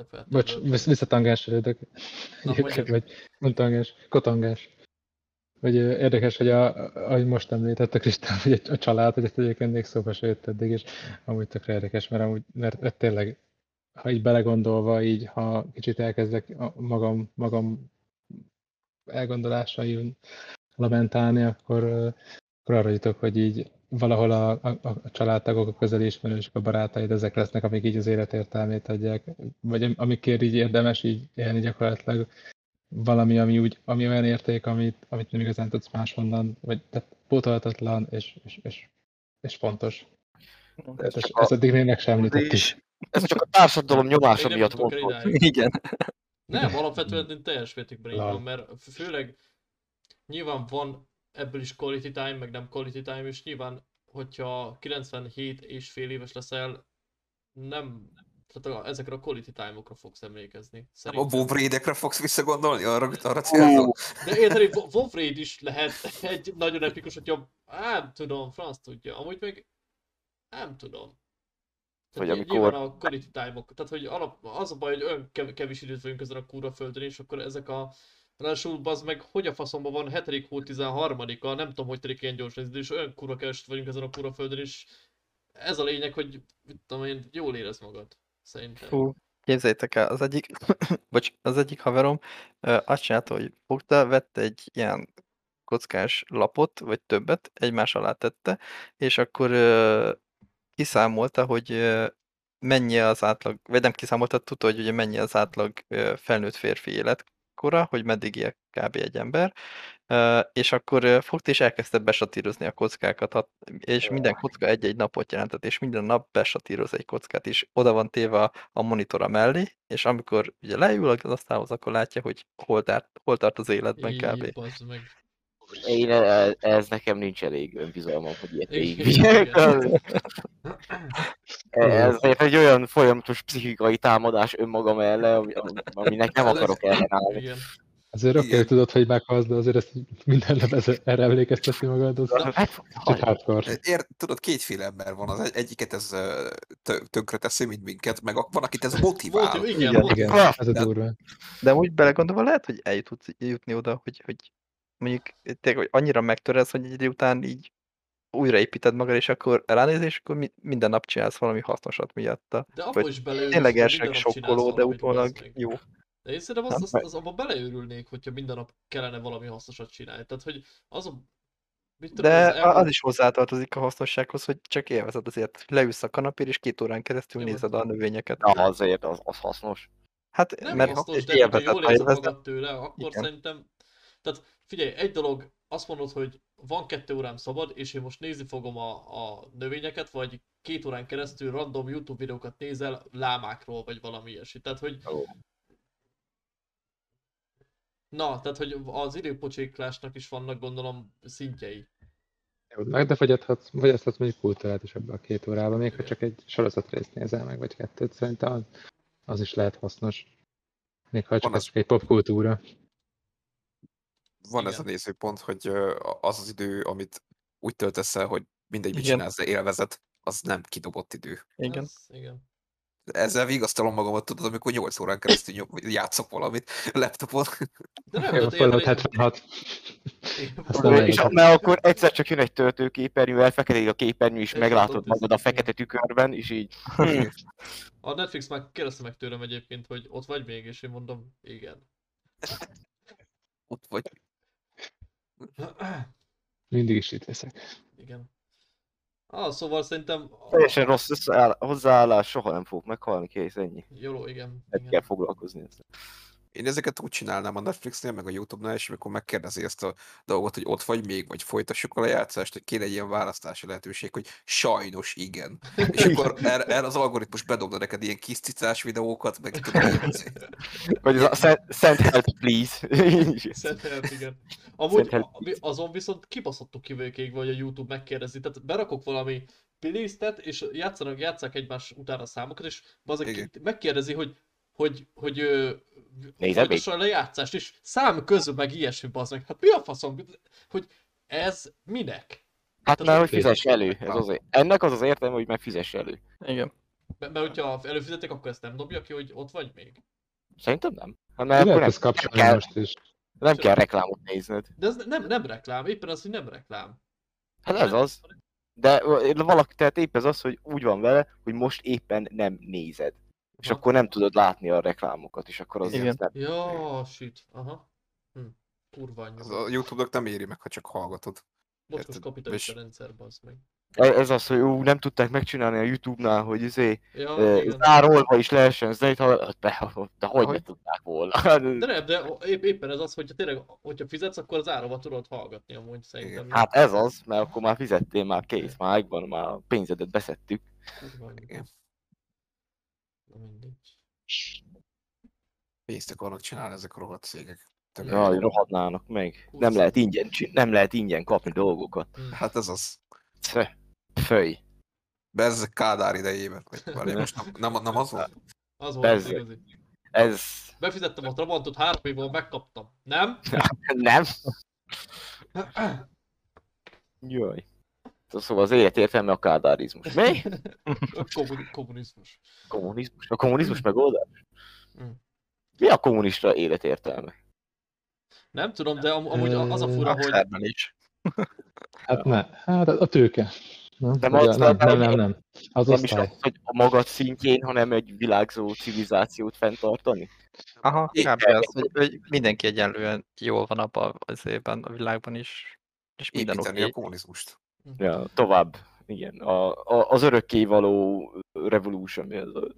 Tepertő. Bocs, vissz- visszatangás előttök. Na. Vagy nem tangás, kotangás. Ö, érdekes, hogy a, ahogy most említette Krisztán, hogy a család, hogy ezt egyébként még szóba se jött eddig, és amúgy tökre érdekes, mert amúgy, mert, mert tényleg, ha így belegondolva, így, ha kicsit elkezdek a magam, magam elgondolásaim lamentálni, akkor, akkor arra jutok, hogy így valahol a, a, a családtagok, a közeli ismerősök, a barátaid, ezek lesznek, amik így az életértelmét adják, vagy am- amikért így érdemes így élni gyakorlatilag valami, ami, úgy, ami olyan érték, amit, amit nem igazán tudsz máshonnan, vagy tehát pótolhatatlan és, és, és, és fontos. Ezt, a- ezt eddig még meg sem említettük. is. Ez csak a társadalom nyomása miatt idáig. Igen. Nem, alapvetően teljes mértékben így van, mert fő- főleg nyilván van ebből is quality time, meg nem quality time, és nyilván, hogyha 97 és fél éves leszel, nem, tehát a, ezekre a quality time-okra fogsz emlékezni. A Szerintem. WoW raidekre fogsz visszagondolni? Arra, arra célzol? De érted, hogy Wo- WoW Raid is lehet egy nagyon epikus, hogyha nem tudom, franc tudja. Amúgy meg nem tudom. Tehát amikor- nyilván a quality time-ok, tehát hogy alap, az a baj, hogy olyan kev- kevés időt vagyunk ezen a kúra földön, és akkor ezek a Ráadásul az meg, hogy a faszomban van 7. hó 13-a, nem tudom, hogy telik ilyen gyorsan, és olyan kurva keveset vagyunk ezen a kúra földön, és ez a lényeg, hogy mit tudom én, jól érez magad. Szerintem. Fú, képzeljétek el, az egyik, bocs, az egyik haverom azt csinálta, hogy fogta, vette egy ilyen kockás lapot, vagy többet, egymás alá tette, és akkor kiszámolta, hogy mennyi az átlag, vagy nem kiszámolta, tudta, hogy ugye mennyi az átlag ö, felnőtt férfi életkora, hogy meddig él kb. egy ember, és akkor ö, fogta és elkezdte besatírozni a kockákat, és minden kocka egy-egy napot jelentett, és minden nap besatíroz egy kockát, és oda van téve a, monitora mellé, és amikor ugye leül az asztalhoz, akkor látja, hogy hol tart, hol tart az életben kb. Így. Én, e- ez nekem nincs elég önbizalmam, hogy ilyet végigvigyek. igen. Ez egy olyan folyamatos pszichikai támadás önmagam ellen, ami- aminek nem akarok ellenállni. Azért oké, okay, tudod, hogy meghalsz, de azért ezt minden lemez erre emlékezteti magad, az hardcore. Ér, tudod, kétféle ember van, az egy, egyiket ez tönkre teszi, mint minket, meg van, akit ez motivál. Motiv- igen, Igen, Igen, ez a de- durva. De úgy belegondolva lehet, hogy el tudsz jutni oda, hogy, hogy mondjuk tényleg, hogy annyira megtöresz, hogy egy idő után így újraépíted magad, és akkor ránézés, és akkor mi- minden nap csinálsz valami hasznosat miatta. De abba Vagy is beleőrülsz, Tényleg hogy elsőleg sokkoló, de utólag jó. De én szerintem Nem, az, az, az, abba beleőrülnék, hogyha minden nap kellene valami hasznosat csinálni. Tehát, hogy az a... Mit tudom, De az a- az elmúlt- is hozzátartozik a hasznossághoz, hogy csak élvezed azért. Leülsz a kanapér, és két órán keresztül Jó, nézed a növényeket. Na, azért az, az hasznos. Hát, Nem mert hasznos, de élvezet, jól ha érzed magad tőle, akkor Igen. szerintem... Tehát figyelj, egy dolog, azt mondod, hogy van kettő órám szabad, és én most nézni fogom a, a növényeket, vagy két órán keresztül random YouTube videókat nézel lámákról, vagy valami ilyesmi. Tehát, hogy... Na, tehát, hogy az időpocséklásnak is vannak, gondolom, szintjei. Jó, meg de fogyaszthatsz, fogyaszthatsz mondjuk kultúrát is ebbe a két órában, még ha csak egy sorozatrészt nézel meg, vagy kettőt, szerintem az, az is lehet hasznos. Még ha csak az- csak egy popkultúra. Van ez a Igen. nézőpont, hogy az az idő, amit úgy töltesz el, hogy mindegy, mit Igen. csinálsz, de élvezet, az nem kidobott idő. igen. Ez, igen. Ezzel vigasztalom magamat, tudod, amikor 8 órán keresztül nyom, játszok valamit laptopon. De nem, Jó, Fallout érted- 76. Igen, Azt Fallout- nem És mert akkor egyszer csak jön egy töltőképernyő, elfekedik a képernyő, és meglátod magad a fekete tükörben, és így... A Netflix már kérdezte meg tőlem egyébként, hogy ott vagy még, és én mondom, igen. Ott vagy. Mindig is itt leszek. igen. Ah, szóval szerintem... Teljesen rossz összeáll, hozzáállás, soha nem fogok meghalni, kész, ennyi. Jóló, igen. Nem kell foglalkozni ezzel. Én ezeket úgy csinálnám a Netflixnél, meg a Youtube-nál, és amikor megkérdezi ezt a dolgot, hogy ott vagy még, vagy folytassuk a lejátszást, hogy kéne egy ilyen választási lehetőség, hogy sajnos igen. És akkor erre, erre az algoritmus bedobna neked ilyen kis cicás videókat, meg ilyen izé- Vagy az a Szent Help, please. Szent Help, igen. Amúgy mi- azon viszont kibaszottuk kivőkégve, hogy a YouTube megkérdezi. Tehát berakok valami playlistet, és játszanak, játszák egymás után a számokat, és Igen. megkérdezi, hogy hogy, hogy ö, Nézed folytassa a lejátszást, és szám közben meg ilyesmi bazeg. Hát mi a faszom? Hogy ez minek? Hát Tehát mert hogy fizess elő. Ez az, ennek az az értelme, hogy meg fizess elő. Igen. Mert, mert hogyha előfizetek, akkor ezt nem dobja ki, hogy ott vagy még. Szerintem nem. Hát mert akkor nem, ezt kapcsolni kell. most is. nem kell reklámot nézned. De ez nem, nem reklám, éppen az, hogy nem reklám. Hát ez az. De valaki, tehát épp ez az, hogy úgy van vele, hogy most éppen nem nézed. És Aha. akkor nem tudod látni a reklámokat, és akkor az Igen. nem. Ja, shit. Aha. Hm. Kurva anyja. az a YouTube-nak nem éri meg, ha csak hallgatod. Érted. kapitalista És- rendszer, bazd meg. E- Ez az, hogy ú, nem tudták megcsinálni a Youtube-nál, hogy izé, Ja, zárolva is lehessen zenét hallgatni. De, de hogy ne Ahogy? tudták volna? De nem, de épp, éppen ez az, hogyha tényleg, hogyha fizetsz, akkor zárva tudod hallgatni amúgy szerintem. Igen. Hát ez az, mert akkor már fizettél, már kész, már megvan, már a pénzedet anyja. Igen. Na mindegy. Pénzt akarnak csinálni ezek a rohadt cégek. Te Ja. Jaj, meg- rohadnának meg. Nem lehet ingyen, nem lehet ingyen kapni dolgokat. Hm. Hát ez az. Sze, Föj. Bezzek Kádár idejében. Vagy várj, most nem, nem, nem az volt? Az volt Bezzeg. igazi. Ez Befizettem a Trabantot, három év múlva megkaptam. Nem? nem. Jaj. Szóval az élet értelme a kádárizmus. Mi? A kommuni- kommunizmus. Kommunizmus? A kommunizmus megoldás? Mm. Mi a kommunista élet értelme? Nem tudom, de am- amúgy az a fura, hogy Akárban is. Hát ne, hát a tőke. Nem, Nem az- nem, nem, nem, nem. Az Nem is az, hogy a magad szintjén, hanem egy világzó civilizációt fenntartani? Aha, kb. az, hogy, hogy mindenki egyenlően jól van abban az évben, a világban is. És minden oké. Építeni a kommunizmust. Ja, tovább. Igen. A, a, az örökkévaló revolution. mi az a-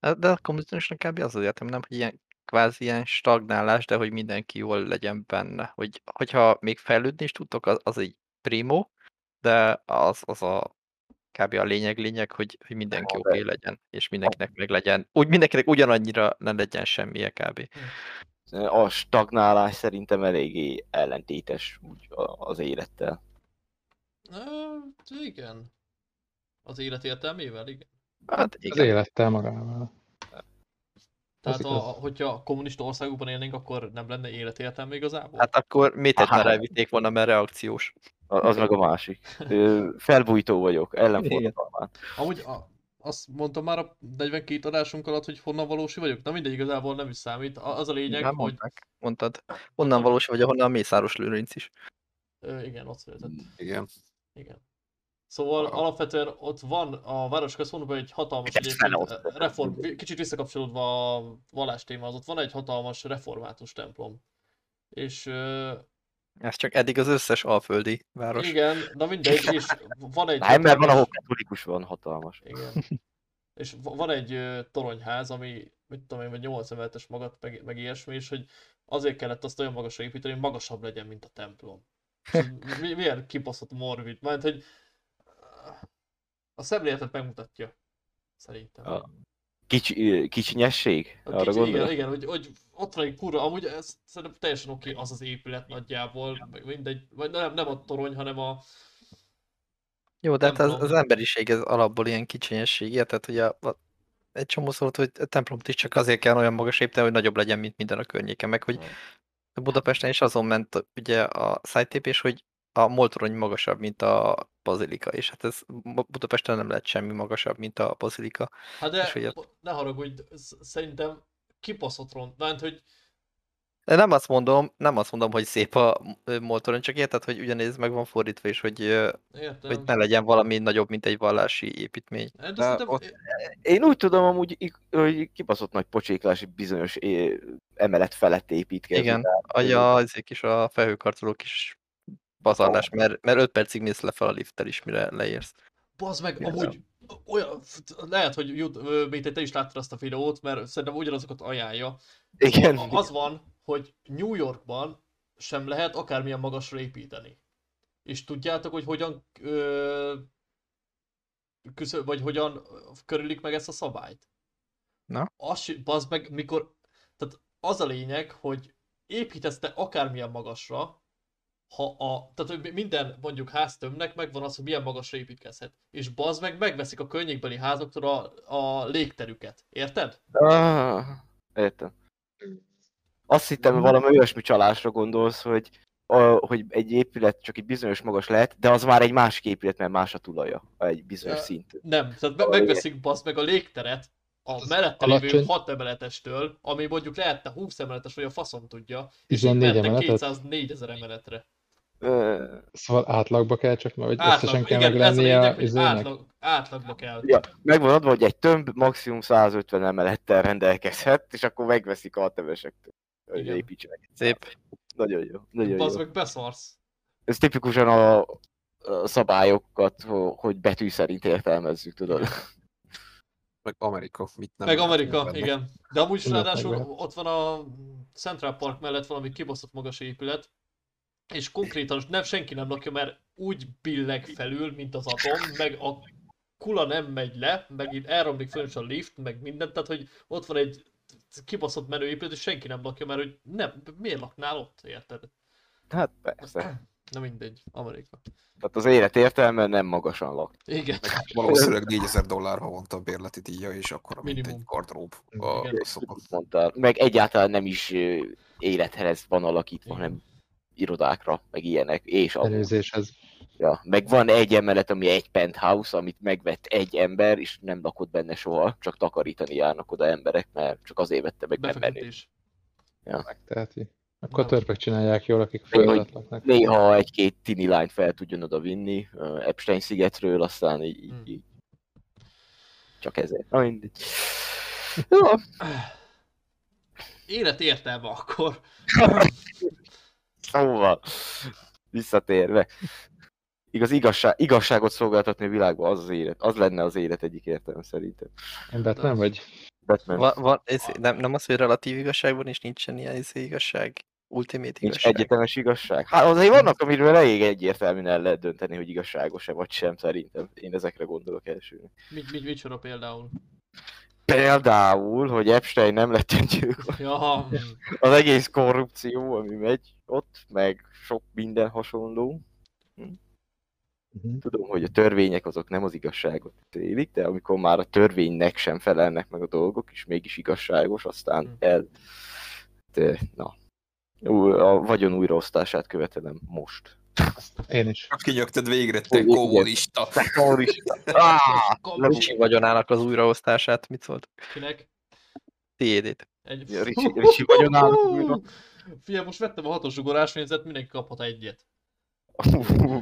Hát, De a kommunizmusnak kb. az az értem, nem, hogy ilyen kvázi ilyen stagnálás, de hogy mindenki jól legyen benne. Hogy, hogyha még fejlődni is tudtok, az, az egy primo, de az, az a kb. a lényeg lényeg, hogy, hogy mindenki oké okay legyen, és mindenkinek meg legyen, úgy mindenkinek ugyanannyira ne legyen semmije kb. A stagnálás szerintem eléggé ellentétes úgy az élettel. Ö, igen. Az élet értelmével, igen. Hát Az igen. élettel magával. Tehát Az a, hogyha kommunista országokban élnénk, akkor nem lenne életértelme igazából? Hát akkor mit Aha. már elvitték volna, mert reakciós. Az meg a másik. Felbújtó vagyok, ellenforradalmán. Amúgy a, azt mondtam már a 42 adásunk alatt, hogy honnan valósi vagyok? Na mindegy, igazából nem is számít. Az a lényeg, Nem hogy mondták. Mondtad. Honnan valós vagy, ahonnan a Mészáros Lőrinc is. ö, igen, ott született. Igen. Igen. Szóval Aha. alapvetően ott van a város központban egy hatalmas egyébként ott. reform, kicsit visszakapcsolódva a vallás témához, ott van egy hatalmas református templom. És Ez csak eddig az összes alföldi város. igen, na mindegy, és van egy Nem, mert van, hatalmas- ahol katolikus van hatalmas. Igen. És va- van egy toronyház, ami, mit tudom én, vagy 8 emeletes magat, meg, meg ilyesmi, és hogy azért kellett azt olyan magasra építeni, hogy magasabb legyen, mint a templom. Mi, milyen kibaszott morbid, mert hogy a szemléletet megmutatja. Szerintem. A Kicsi, kicsinyesség? A Arra kicsi, igen, igen, hogy, hogy ott van egy kurva, amúgy ez szerintem teljesen oké az az épület nagyjából, meg mindegy, vagy nem, nem a torony, hanem a, Jó, de hát az, az emberiség ez alapból ilyen kicsinyesség, érted, hogy a, a, egy csomó szólt, hogy a templomot is csak azért kell olyan magas építeni, hogy nagyobb legyen, mint minden a környéken, meg hogy Budapesten is azon ment ugye a szájtépés, hogy a moltorony magasabb, mint a bazilika, és hát ez Budapesten nem lehet semmi magasabb, mint a bazilika. hát de És hogy a- ne haragudj, sz- szerintem kibaszott ront, mert hogy De nem azt mondom, nem azt mondom, hogy szép a ö, moltorony, csak érted, hogy ugyanéz meg van fordítva is, hogy, értem. hogy ne legyen valami nagyobb, mint egy vallási építmény. De, De szerintem, ott- Én úgy tudom amúgy, hogy kibaszott nagy pocséklási bizonyos emelet felett építkezik. Igen, Tehát, a, ja, ezek is a felhőkarcolók is pazarlás, mert, mert 5 percig mész lefelé a lifttel is, mire leérsz. Bazd meg, Igen. amúgy olyan, lehet, hogy jut, még te is láttad azt a videót, mert szerintem ugyanazokat ajánlja. Igen. A- Az van, hogy New Yorkban sem lehet akármilyen magasra építeni. És tudjátok, hogy hogyan ö, küszöb, vagy hogyan körülik meg ezt a szabályt? Na? Az, bazd meg, mikor, tehát az a lényeg, hogy építesz te akármilyen magasra, ha a, tehát hogy minden mondjuk háztömbnek megvan az, hogy milyen magasra építkezhet. És bazd meg, megveszik a környékbeli házaktól a, a légterüket. Érted? Ah, értem. Azt hittem, valami olyasmi csalásra gondolsz, hogy, a, hogy egy épület csak egy bizonyos magas lehet, de az már egy másik épület, mert más a tulaja, egy bizonyos Ja. szintű. Nem, tehát me- megveszik bazd meg a légteret a mellette lévő alacsony- 6 emeletestől, ami mondjuk lehetne 20 emeletes, vagy a faszom tudja, és így 14 mentek emeletet? 204 ezer emeletre. Szóval átlagba kell csak, vagy Átlag, összesen kell igen, meg ez a izének? átlag, átlagba kell. Ja, megvan adva, hogy egy tömb maximum 150 emelettel rendelkezhet, és akkor megveszik a tevesektől. Hogy építsenek. Szép. Nagyon jó. Nagyon Bazd meg beszarsz. Ez tipikusan a, a szabályokat, ho- hogy betű szerint értelmezzük, tudod. Meg Amerika. Mit nem Meg Amerika, benne. igen. De amúgy is ráadásul ott van a Central Park mellett valami kibaszott magas épület, és konkrétan nem senki nem lakja, mert úgy billeg felül, mint az atom, meg a kula nem megy le, meg itt elromlik föl is a lift, meg mindent, tehát hogy ott van egy kibaszott menő épület, és senki nem lakja, mert hogy nem, miért laknál ott, érted? Hát persze. Na mindegy, Amerika. Tehát az élet értelme nem magasan lak. Igen. Valószínűleg 4000 dollár havonta a bérleti díja, és akkor mint Minimum. egy gardrób a Igen. szokott. Mondtál. Meg egyáltalán nem is élethez van alakítva, hanem irodákra, meg ilyenek, és a Előzéshez. Ja, meg van egy emelet, ami egy penthouse, amit megvett egy ember, és nem lakott benne soha, csak takarítani járnak oda emberek, mert csak azért vette meg, nem menő. Befektetés. Megteheti. Akkor törpök csinálják jól, akik Hogy- föld alatt laknak. Néha egy-két tini lányt fel tudjon oda vinni ö, Epstein szigetről, aztán így, így, Hmm. így. Csak ezért. Na mindegy. Jó, Élet értelme akkor. szóval, visszatérve. Igaz, igazság, igazságot szolgáltatni a világban az az élet. Az lenne az élet egyik értelme szerintem. Batman vagy? Batman Va, va, ez, nem, nem az, hogy relatív igazságban is nincsen ilyen izé igazság? Ultimate Nincs igazság? egyetemes igazság. Hát azért vannak, amiről elég egyértelműen el lehet dönteni, hogy igazságos-e vagy sem, szerintem. Én ezekre gondolok elsőnek. Mit, mit, mit sorol például? Például, hogy Epstein nem lett öngyilkos. Ja. Az egész korrupció, ami megy ott, meg sok minden hasonló. Mhm. Tudom, hogy a törvények azok nem az igazságot élik, de amikor már a törvénynek sem felelnek meg a dolgok, és mégis igazságos, aztán Hm. el... De, na. A vagyon újraosztását követelem most. Én is. Csak kinyögted végre, te kommunista. Terrorista! Ah! Ricsi vagyonának az újraosztását, mit szólt? Kinek? Tiédét. Egy... Ja, Ricsi- Ricsi vagyonának újra. Figyelj, most vettem a hatos ugorás nézet, mindenki kaphat egyet.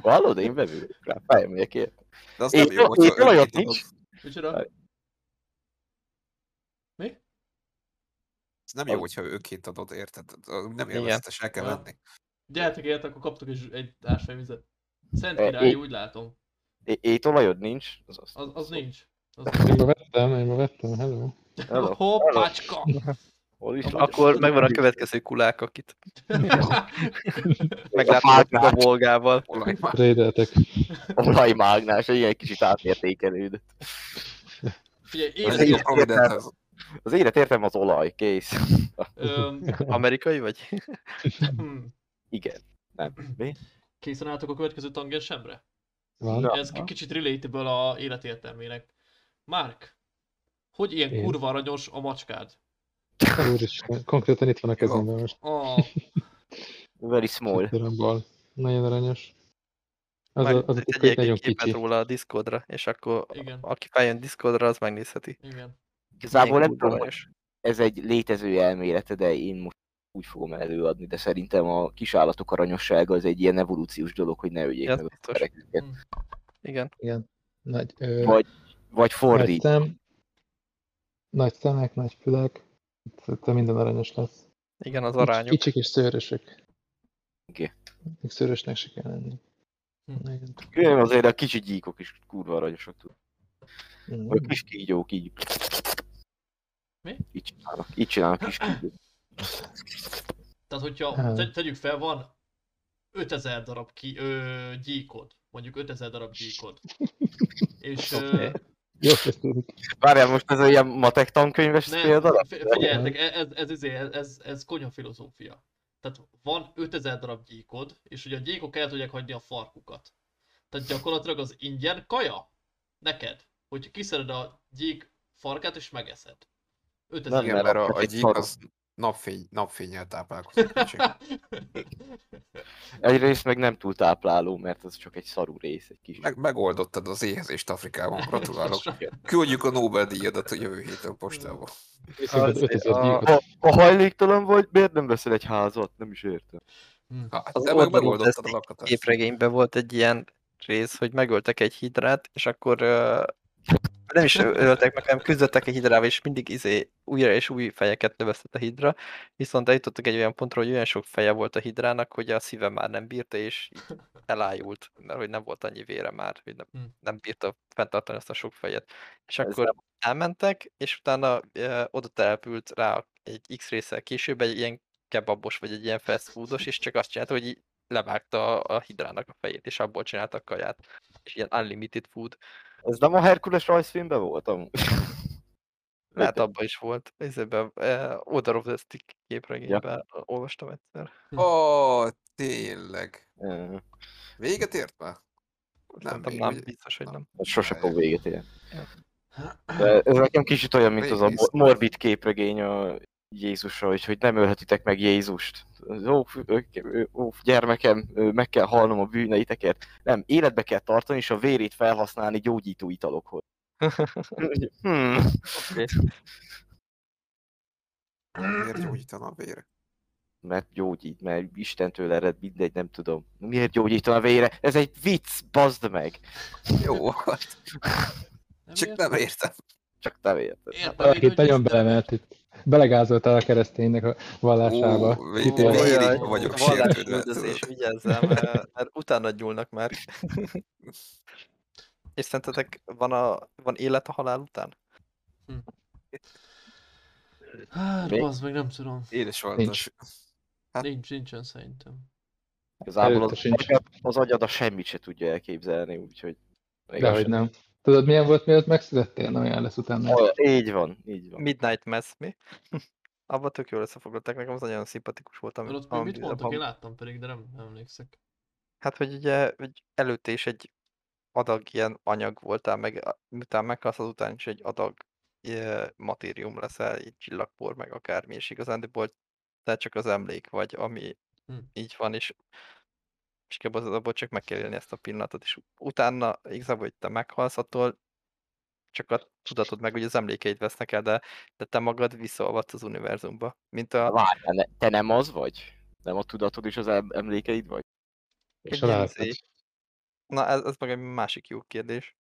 Hallod, én vevő rá, felmegyek érte. De az Én- nem jó, én önként nincs. Micsoda? Mi? Ez nem jó, hogyha önként adod, érted? Nem élvezetes, el kell venni. Gyertek érte, akkor kaptok egy, egy ásványvizet. Szent E, király, úgy látom. É- Étolajod nincs? Az, az, Az, az nincs. Az Én ma vettem, én ma vettem, hello. Hello. Hoppácska! Hol is Akkor megvan a következő kulák, akit megláttuk a volgával. Rédeltek. Olajmágnás, ilyen kicsit átértékelődött. Figyelj, Az élet, én- élet. Az élet értem az olaj, kész. öm, Amerikai vagy? Igen. Nem. Mi? készen álltok a következő tangensemre? Van. Na. Ez ki- kicsit relatable a életértelmének. Mark, hogy ilyen Én? kurva aranyos a macskád? Úristen, konkrétan itt van a kezemben most. Ah, Very small. Darabból. Nagyon aranyos. Az Meg a, az a egy nagyon képet kicsi. róla a Discordra, és akkor Igen. aki feljön Discordra, az megnézheti. igen. Igazából nem tudom, ez egy létező elmélete, de én most úgy fogom előadni, de szerintem a kisállatok aranyossága az egy ilyen evolúciós dolog, hogy ne öljék Ez meg a biztos. embereket. Igen. Igen. Nagy, ö, Vagy, vagy nagy fordít. szem, nagy szemek, nagy fülek. Szerintem minden aranyos lesz. Igen, az arányok. Kicsik és szőrösök. Oké. Még szőrösnek se kell lenni. Hm. Igen. Azért a kicsi gyíkok is kurva aranyosak tud. Mm. Vagy kis kígyók így. Mi? Így csinálnak, így csinálnak kis kígyók. Tehát, hogyha te, tegyük fel, van 5000 darab ki, ö, gyíkod. Mondjuk 5000 darab gyíkod. És ö. Jó. Várjál, most ez olyan matek tankönyves nem, példa? fi- figyeljetek, e- ez, ez, ez, ez, ez, ez konyha filozófia. Tehát van 5000 darab gyíkod, és ugye a gyíkok el tudják hagyni a farkukat. Tehát gyakorlatilag az ingyen kaja neked, hogy kiszered a gyík farkát és megeszed. 5000 Nem, Igen, mert a, a gyík az napfény, napfényel táplálkozik. kicsi. Egyrészt meg nem túl tápláló, mert az csak egy szarú rész, egy kis. Meg, megoldottad az éhezést Afrikában, gratulálok. Küldjük a Nobel-díjadat a jövő héten postába. Viszont Az- 5000 a-. Ha, ha hajléktalan vagy, miért nem veszel egy házat? Nem is értem. Hát, Az de meg megoldottad a lakatást. képregényben volt egy ilyen rész, hogy megöltek egy hidrát, és akkor ö, nem is öltek meg, hanem küzdöttek egy hidrával, és mindig izé újra és új fejeket növesztett a hidra, viszont eljutottak egy olyan pontra, hogy olyan sok feje volt a hidrának, hogy a szíve már nem bírta, és elájult, mert hogy nem volt annyi vére már, hogy nem, Hm. nem bírta fenntartani azt a sok fejet. És Ez akkor elmentek, és utána ö, oda települt rá egy X részsel később egy ilyen kebabos, vagy egy ilyen fast foodos, és csak azt csinálta, hogy így levágta a hidrának a fejét, és abból csináltak kaját. És ilyen unlimited food. Ez nem a Herkules rajzfilmben volt amúgy? Lehet abban is volt. Ezében uh, Order of the Stick képregényben olvastam egyszer. Ó, tényleg. Ö, Véget ért már? Nem, nem, ugye? biztos, hogy nem. Sose fog véget érni. Ja. De ez nekem kicsit olyan, mint az a. Morbid képregény a Jézusra, hogy, hogy nem ölhetitek meg Jézust. Ó, ó, gyermekem, meg kell halnom a bűneitekért. Nem, életbe kell tartani, és a vérét felhasználni gyógyító italokhoz. hmm. Oké. Miért gyógyítana a vére? Mert gyógyít, mert Istentől ered, mindegy, nem tudom. Miért gyógyítana a vére? Ez egy vicc, bazd meg! Jó, hát csak értem. nem értem. Csak nem. Értem, én, itt hogy nagyon belemelt itt. Belegázoltál a kereszténynek a vallásába. Végig Jaj, vagyok sértődve. vigyázzál, mert, mert utána nyúlnak már. És szerintetek van, a, van élet a halál után? Hát, Még? bazd meg, nem tudom. Édes Nincs. valdas. Hát- Nincs, nincsen szerintem. Igazából az, sincs. agyad, az agyad a semmit se tudja elképzelni, úgyhogy... az Dehogy sem. nem. Tudod, milyen volt, mielőtt megszülettél? Na, olyan lesz utána. Olyan, Így van, így van. Midnight Mass, mi? Abban tök jól összefoglalták, nekem az nagyon szimpatikus volt. Ami, ott ami- mit mondtak, abban- én láttam pedig, de nem nem emlékszek. Hát, hogy ugye hogy előtte is egy adag ilyen anyag voltál, meg miután meghalsz, azután is egy adag ilyen matérium leszel, egy csillagpor, meg akármi, és igazándiból te csak az emlék vagy, ami Hm. így van, és és igazából abból csak meg kell élni ezt a pillanatot, és utána igazából, hogy te meghalsz, attól csak a tudatod meg, hogy az emlékeid vesznek el, de, de te magad visszaolvadsz az univerzumba. Mint a, Várjál, ne- te nem az vagy? Nem a tudatod és az em- emlékeid vagy? És egy a Na, ez, ez meg egy másik jó kérdés.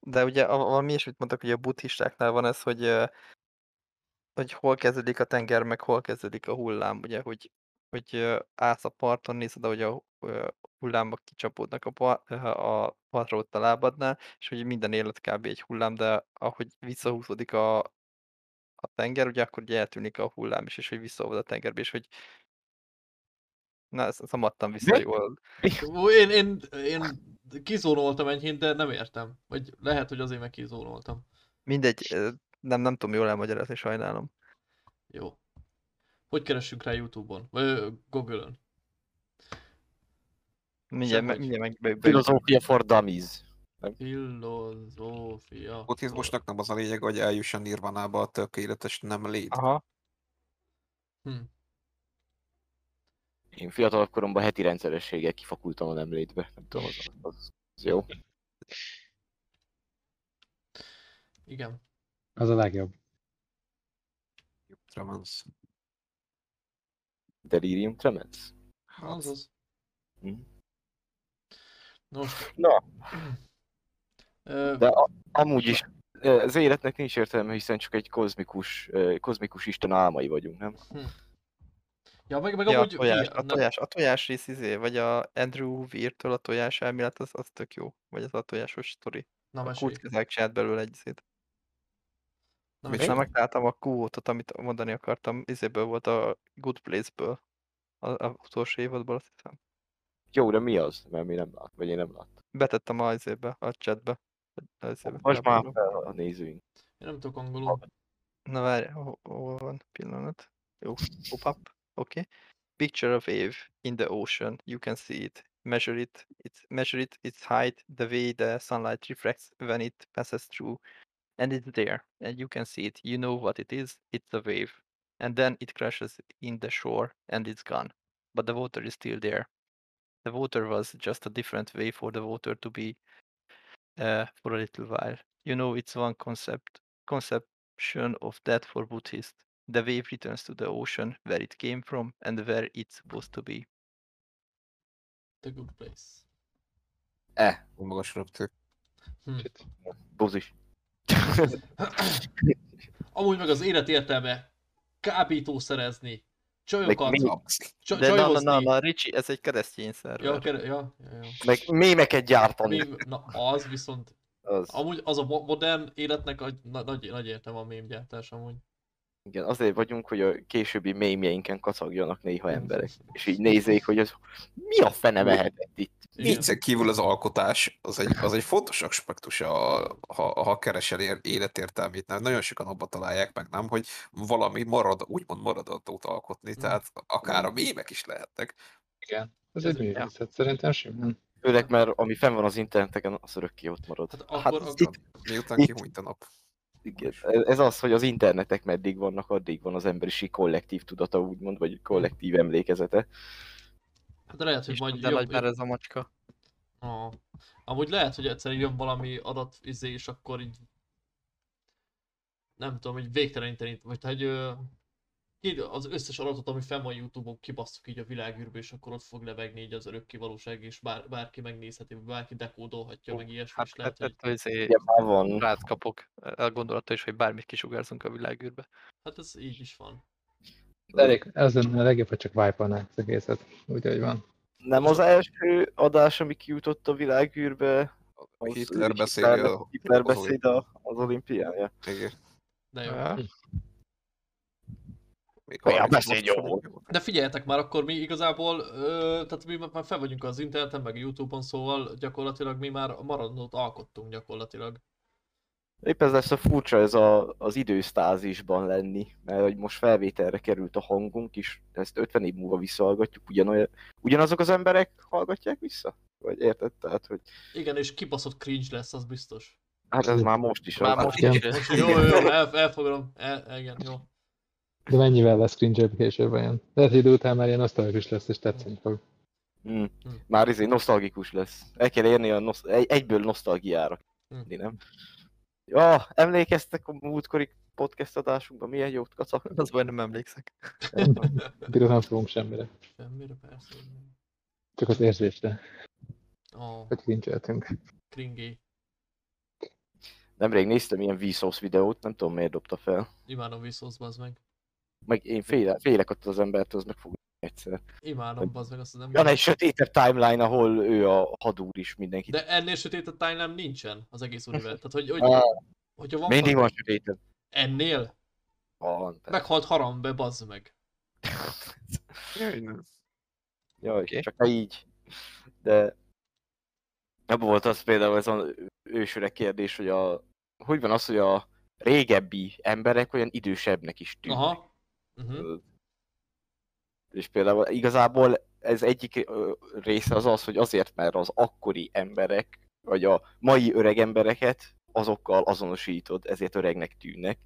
De ugye a- valami ilyesmit mondtak, hogy a buddhistáknál van ez, hogy, hogy hol kezdődik a tenger, meg hol kezdődik a hullám, ugye, hogy, hogy állsz a parton, nézed, ahogy a hullámok kicsapódnak a, par, a partra ott a lábadnál, és hogy minden élet kb. egy hullám, de ahogy visszahúzódik a, a tenger, ugye akkor ugye eltűnik a hullám is, és hogy visszaolvad a tengerbe, és hogy Na, ezt, ezt nem adtam vissza jól. Ó, Én, én, én kizónoltam enyhén, de nem értem. Vagy lehet, hogy azért meg kizónoltam. Mindegy, nem, nem tudom jól elmagyarázni, sajnálom. Jó. Hogy keressünk rá Youtube-on? Vagy Google-ön? Mindjárt, me, mindjárt meg, meg, Filozófia for dummies. Filozófia. buddhizmusnak nem az a lényeg, hogy eljusson nirvanába a tökéletes nem lét. Aha, Hm. Én fiatalabb koromban heti rendszerességgel kifakultam a nemlétbe. Nem tudom, az, az, az jó. Igen. Az a legjobb. Tremens. Delirium tremens. Hát, Azaz. Mhm. Most... Na. De a, amúgy is az életnek nincs értelme, hiszen csak egy kozmikus, kozmikus isten álmai vagyunk, nem? Ja, meg, meg ja, a amúgy... tojás, figyelj, a tojás, a tojás rész izé, vagy a Andrew Weir-től a tojás elmélet, az, az tök jó. Vagy az a tojásos sztori. Na, A csinált belőle egy izét. Na, mesélj. megtaláltam a quote amit mondani akartam. Izéből volt a Good Place-ből. A, a utolsó évadból azt hiszem. Jó, de mi az? Mert mi nem lát, vagy én nem láttam. Betettem a izébe, a chatbe. A izébe, Most már fel a nézőink. Én nem tudok angolul. Na várj, hol, van? Pillanat. Jó, pop up. Oké. Okay. Picture of wave in the ocean. You can see it. Measure it. It's measure it. Its height. The way the sunlight reflects when it passes through. And it's there. And you can see it. You know what it is. It's a wave. And then it crashes in the shore and it's gone. But the water is still there. The water was just a different way for the water to be uh, for a little while. You know, it's one concept conception of that for Buddhists. The wave returns to the ocean where it came from and where it's supposed to be. The good place. Eh, magas röptő. buzis. Amúgy meg az élet értelme kábítószerezni, Meg csajokat, csa- De na, na, csajozni. na, na, Ricsi, ez egy keresztény Ja, szerver. kere, ja, ja, ja. Meg mémeket gyártani. Mém, na az viszont, Az, amúgy az a mo- modern életnek a na, nagy, nagy értelme a mémgyártás amúgy. Igen, azért vagyunk, hogy a későbbi mémjeinken kacagjanak néha emberek. És így nézzék, hogy az mi a fene mehetett itt. Viccen kívül az alkotás, az egy, az egy fontos aspektus, a, ha, ha keresel ér- életértelmét. Nem? Nagyon sokan abba találják meg, nem, hogy valami marad, úgymond maradatót alkotni, Mm. tehát akár a mémek is lehetnek. Igen. Ez Ez egy művészet, szerintem simán. Főleg, mert ami fenn van az interneteken, az örökké ott marad. Hát Hát akkor, akkor Miután itt- kihúnyt a nap. Igen, ez az, hogy az internetek meddig vannak, addig van az emberiség kollektív tudata, úgymond, vagy kollektív emlékezete. Hát lehet, hogy majd jobb, már ez a macska. Ah. Amúgy lehet, hogy egyszer jön valami adat izé, és akkor így nem tudom, hogy végteleníteni, vagy hogy az összes adatot, ami fenn van Youtube-on, kibasszuk így a világűrbe, és akkor ott fog lebegni így az örökké valóság, és bár, bárki megnézheti, bárki dekódolhatja, meg ilyesmi, Hát, és lehet, hát, hogy... hát, izé, Ugye már van. rád kapok a gondolattól is, hogy bármit kisugárzunk a világűrbe. Hát ez így is van. De elég, az lenne a legjobb, ha csak wipe az egészet, úgy, hogy van. Nem az első adás, ami kijutott a világűrbe, az Hitler úgy beszéli Hitler- a- Hitler az beszéd a- az olimpián, ja. Igen. De jó. Ja. 30 beszéd most jó. De figyeljetek már, akkor mi igazából, ö, tehát mi már fel vagyunk az interneten, meg a Youtube-on, szóval gyakorlatilag mi már a maradót alkottunk gyakorlatilag. Épp ez lesz a furcsa, ez a, az idősztázisban lenni, mert hogy most felvételre került a hangunk is, ezt 50 év múlva visszahallgatjuk, ugyanolyan, ugyanazok az emberek hallgatják vissza? Vagy érted? Tehát, hogy Igen, és kibaszott cringe lesz, az biztos. hát ez már most is Már az. most igen. is. Most, jó, jó, jó, el, elfogadom. El, igen, jó. De mennyivel lesz cringe később olyan? Lehet, hogy idő után már ilyen nosztalgikus lesz, és tetszeni fog. Mm. Már izé nosztalgikus lesz. El kell érni a nosz- egy, egyből nosztalgiára. Mm. Nem? Ja, emlékeztek a múltkori podcast adásunkban, milyen jót kacak? Az baj, nem emlékszek. Bíró nem fogunk semmire. Semmire persze. Csak az érzésre, Ó, hogy cringe kringé. Nemrég néztem ilyen Vsauce videót, nem tudom miért dobta fel. Imádom Vsauce, bazd meg. Meg én félek, félek attól az embertől, az meg fog egyszer. Imádom, bazd meg azt az Van egy sötétebb timeline, ahol ő a hadúr is mindenki. De ennél sötétebb timeline nincsen az egész univerzum. Tehát, hogy, hogy, Ah, hogyha van mindig van sötétebb. Ennél Van, persze. meghalt Harambe, bazd meg. Jaj, nem. Jaj, Oké. csak így. De abban volt az például ez az ősöreg kérdés, hogy a, hogy van az, hogy a régebbi emberek olyan idősebbnek is tűnnek. Aha. Uh-huh. És például igazából ez egyik része az az, hogy azért, mert az akkori emberek, vagy a mai öreg embereket azokkal azonosítod, ezért öregnek tűnnek.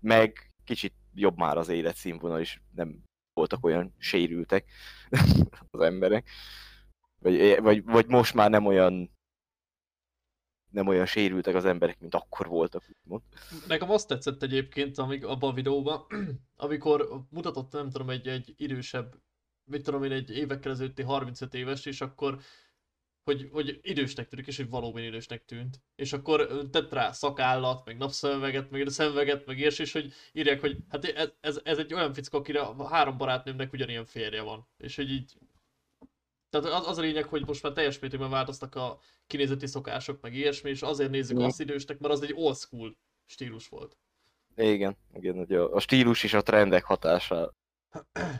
Meg kicsit jobb már az életszínvonal is, nem voltak olyan sérültek az emberek. Vagy, vagy, vagy most már nem olyan nem olyan sérültek az emberek, mint akkor voltak, úgymond. Nekem azt tetszett egyébként amíg, abban a videóban, amikor mutatott, nem tudom, egy, egy idősebb, mit tudom én, egy évekkel ezelőtti 35 éves, és akkor hogy, hogy idősnek tűnik, és hogy valóban idősnek tűnt. És akkor tett rá szakállat, meg napszemüveget, meg szemüveget, meg ilyes, és hogy írják, hogy hát ez, ez, ez egy olyan fickó, akire három barátnőmnek ugyanilyen férje van. És hogy így... Tehát az, az a lényeg, hogy most már teljes mértékben változtak a kinézeti szokások, meg ilyesmi, és azért nézzük Mm. azt idősnek, mert az egy old school stílus volt. Igen, igen, hogy a, a stílus és a trendek hatása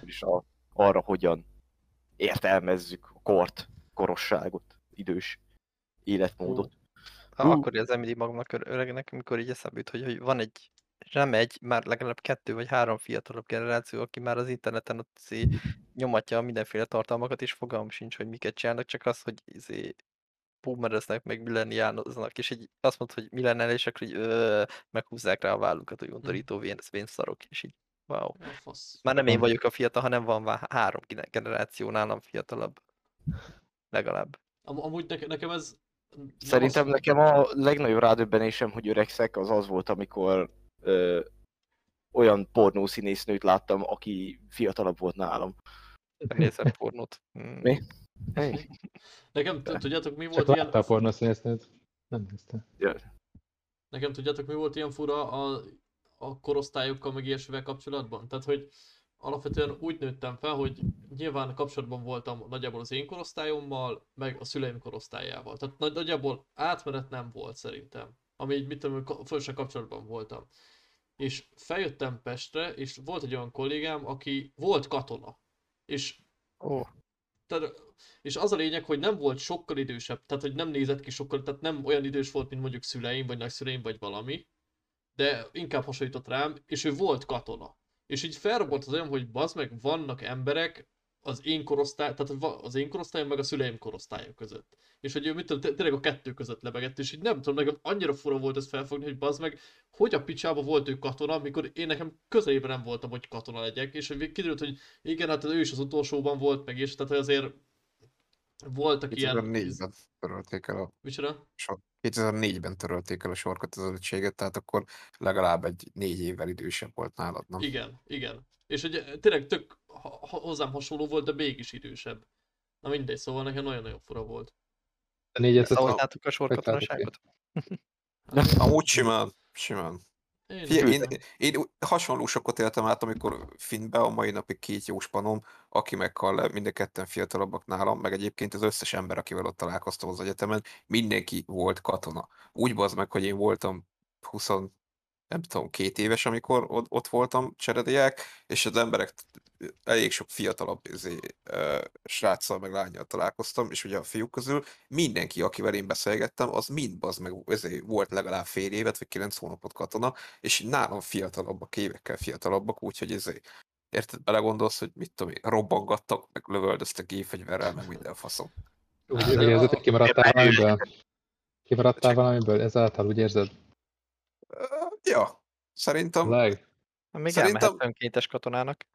is a, arra, hogyan értelmezzük a kort, korosságot, idős életmódot. Ha, Hú. akkor érzem mindig magamnak ör- öregnek, amikor így eszembe jut, hogy, hogy van egy, és nem egy, már legalább kettő vagy három fiatalabb generáció, aki már az interneten ott izé nyomatja mindenféle tartalmakat, és fogalmam sincs, hogy miket csinálnak, csak az, hogy izé boomereznek, meg millenniáloznak, és így azt mondta, hogy millennial, és akkor így ö, meghúzzák rá a vállukat, hogy undorító vén, vénszarok, és így wow. Már nem én vagyok a fiatal, hanem van három gene- generáció nálam fiatalabb. Legalább. Am- amúgy neke, nekem ez... Szerintem nekem a legnagyobb rádöbbenésem, hogy öregszek, az az volt, amikor ö, olyan pornószínésznőt láttam, aki fiatalabb volt nálam. Nézem pornót. Mm. Mi? Hey. Nekem, tudjátok mi Csak volt ilyen... látta a pornoszínésznőt? Nem nézte. Nekem tudjátok mi volt ilyen fura a, a korosztályokkal meg ilyesmivel kapcsolatban? Tehát, hogy alapvetően úgy nőttem fel, hogy nyilván kapcsolatban voltam nagyjából az én korosztályommal, meg a szüleim korosztályával. Tehát nagy- nagyjából átmenet nem volt szerintem. Ami így, mit tudom, fölösen kapcsolatban voltam. És feljöttem Pestre, és volt egy olyan kollégám, aki volt katona. És Ó, tehát, és az a lényeg, hogy nem volt sokkal idősebb, tehát hogy nem nézett ki sokkal, tehát nem olyan idős volt, mint mondjuk szüleim, vagy nagyszüleim, vagy valami, de inkább hasonlított rám, és ő volt katona. És így felrobbant az olyan, hogy bazd meg, vannak emberek, az én korosztály, tehát az én korosztályom meg a szüleim korosztálya között. És hogy ő mit tudom, té- tényleg a kettő között lebegett, és így nem tudom, nekem annyira fura volt ezt felfogni, hogy bazd meg, hogy a picsába volt ő katona, amikor én nekem közelében nem voltam, hogy katona legyek, és hogy kiderült, hogy igen, hát ő is az utolsóban volt meg, és tehát azért voltak ilyen... 2004-ben törölték el a Micsoda? sor. 2004-ben törölték el a sorkötözöttséget, tehát akkor legalább egy négy évvel idősebb volt nálad, nem? Igen, igen. És hogy tényleg tök ha- hozzám hasonló volt, de mégis idősebb. Na mindegy, szóval nekem nagyon-nagyon fura volt. A négyet ahoztátok a sorkatonaságot? Amúgy simán, simán. Én Figyelj, én, én hasonló sokat éltem át, amikor Finnbe a mai napig két jó spanom, aki meghal le, mind a ketten fiatalabbak nálam, meg egyébként az összes ember, akivel ott találkoztam az egyetemen, mindenki volt katona. Úgy bazd meg, hogy én voltam 20, nem tudom, két éves, amikor ott, ott voltam cserediák, és az emberek elég sok fiatalabb izé, ö, sráccal meg lányjal találkoztam, és ugye a fiúk közül mindenki, akivel én beszélgettem, az mind bazd meg izé, volt legalább fél évet, vagy kilenc hónapot katona, és nálam fiatalabbak, évekkel fiatalabbak, úgyhogy izé, érted, belegondolsz, hogy mit tudom én, robbangattak, meg lövöldöztek gépfegyverrel, meg minden faszom. úgy, Hát, érzed, hogy kimaradtál valamiből? Kimaradtál valamiből? Ezáltal úgy érzed? Ja, szerintem Leg? Még Szerintem- elmehet önkéntes katonának.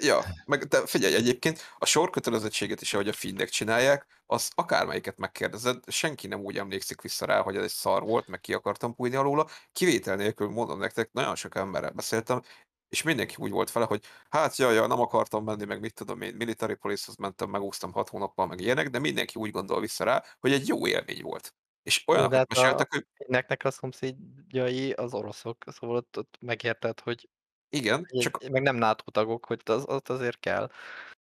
Ja, meg de figyelj, egyébként a sorkötelezettséget is, ahogy a finnek csinálják, az akármelyiket megkérdezed, senki nem úgy emlékszik vissza rá, hogy ez egy szar volt, meg ki akartam bújni alóla. Kivétel nélkül mondom nektek, nagyon sok emberrel beszéltem, és mindenki úgy volt vele, hogy hát jaj, jaj, nem akartam menni, meg mit tudom én, military police mentem, megúsztam hat hónappal, meg ilyenek, de mindenki úgy gondol vissza rá, hogy egy jó élmény volt. És olyanokat hát a- meséltek, hogy Neknek a szomszédjai az oroszok, szóval ott, ott megérted, hogy igen, csak meg nem NATO tagok, hogy az, ott azért kell.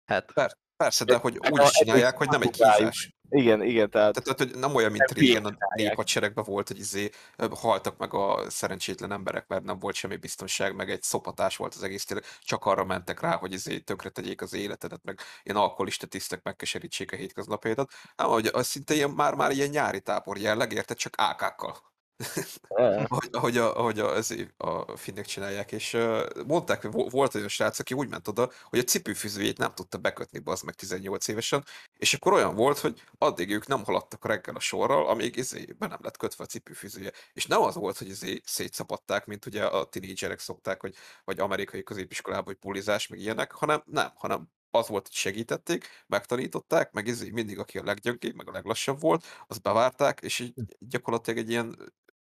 Hát, persze, de hogy úgy is csinálják, hogy nem egy kívás. Igen, igen, tehát Tehát, hogy nem olyan, mint régen a néphadseregben volt, hogy izé haltak meg a szerencsétlen emberek, mert nem volt semmi biztonság, meg egy szopatás volt az egész tényleg, csak arra mentek rá, hogy izé tönkre tegyék az életedet, meg ilyen alkoholista tisztek megkeserítsék a hétköznapjaidat. Nem, hogy az szinte ilyen, már, már ilyen nyári tábor jelleg, érted, csak ákákkal. ahogy, ahogy, a, ahogy a, az, a finnek csinálják, és uh, mondták, hogy vo- volt olyan srác, aki úgy ment oda, hogy a cipőfűzőjét nem tudta bekötni, az meg 18 évesen, és akkor olyan volt, hogy addig ők nem haladtak reggel a sorral, amíg izé be nem lett kötve a cipőfűzője. És nem az volt, hogy izé szétszapatták, mint ugye a tinédzserek szokták, hogy vagy amerikai középiskolában, hogy pulizás, meg ilyenek, hanem nem, hanem az volt, hogy segítették, megtanították, meg izé mindig, aki a leggyöngébb, meg a leglassabb volt, az bevárták, és így gyakorlatilag egy ilyen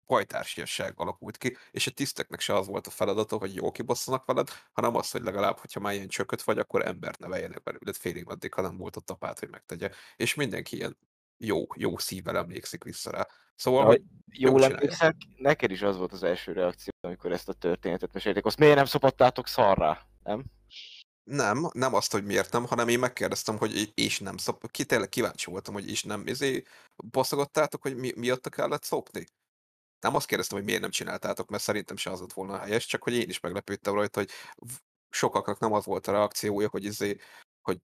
pajtársiasság alakult ki, és a tiszteknek se az volt a feladata, hogy jól kibasszanak veled, hanem az, hogy legalább, hogyha már ilyen csököt vagy, akkor embert neveljenek belőled félig meddig, ha nem volt ott apát, hogy megtegye. És mindenki ilyen jó, jó szívvel emlékszik vissza rá. Szóval, Ja, hogy jól emlékszel, neked is az volt az első reakció, amikor ezt a történetet mesélték. Azt miért nem szopattátok szarrá? Nem? nem, nem azt, hogy miért nem, hanem én megkérdeztem, hogy és nem szop, ki tényleg kíváncsi voltam, hogy is nem, izé, baszogattátok, hogy mi, miatt kellett szopni? Nem azt kérdeztem, hogy miért nem csináltátok, mert szerintem se az lett volna helyes, csak hogy én is meglepődtem rajta, hogy sokaknak nem az volt a reakciója, hogy izé, hogy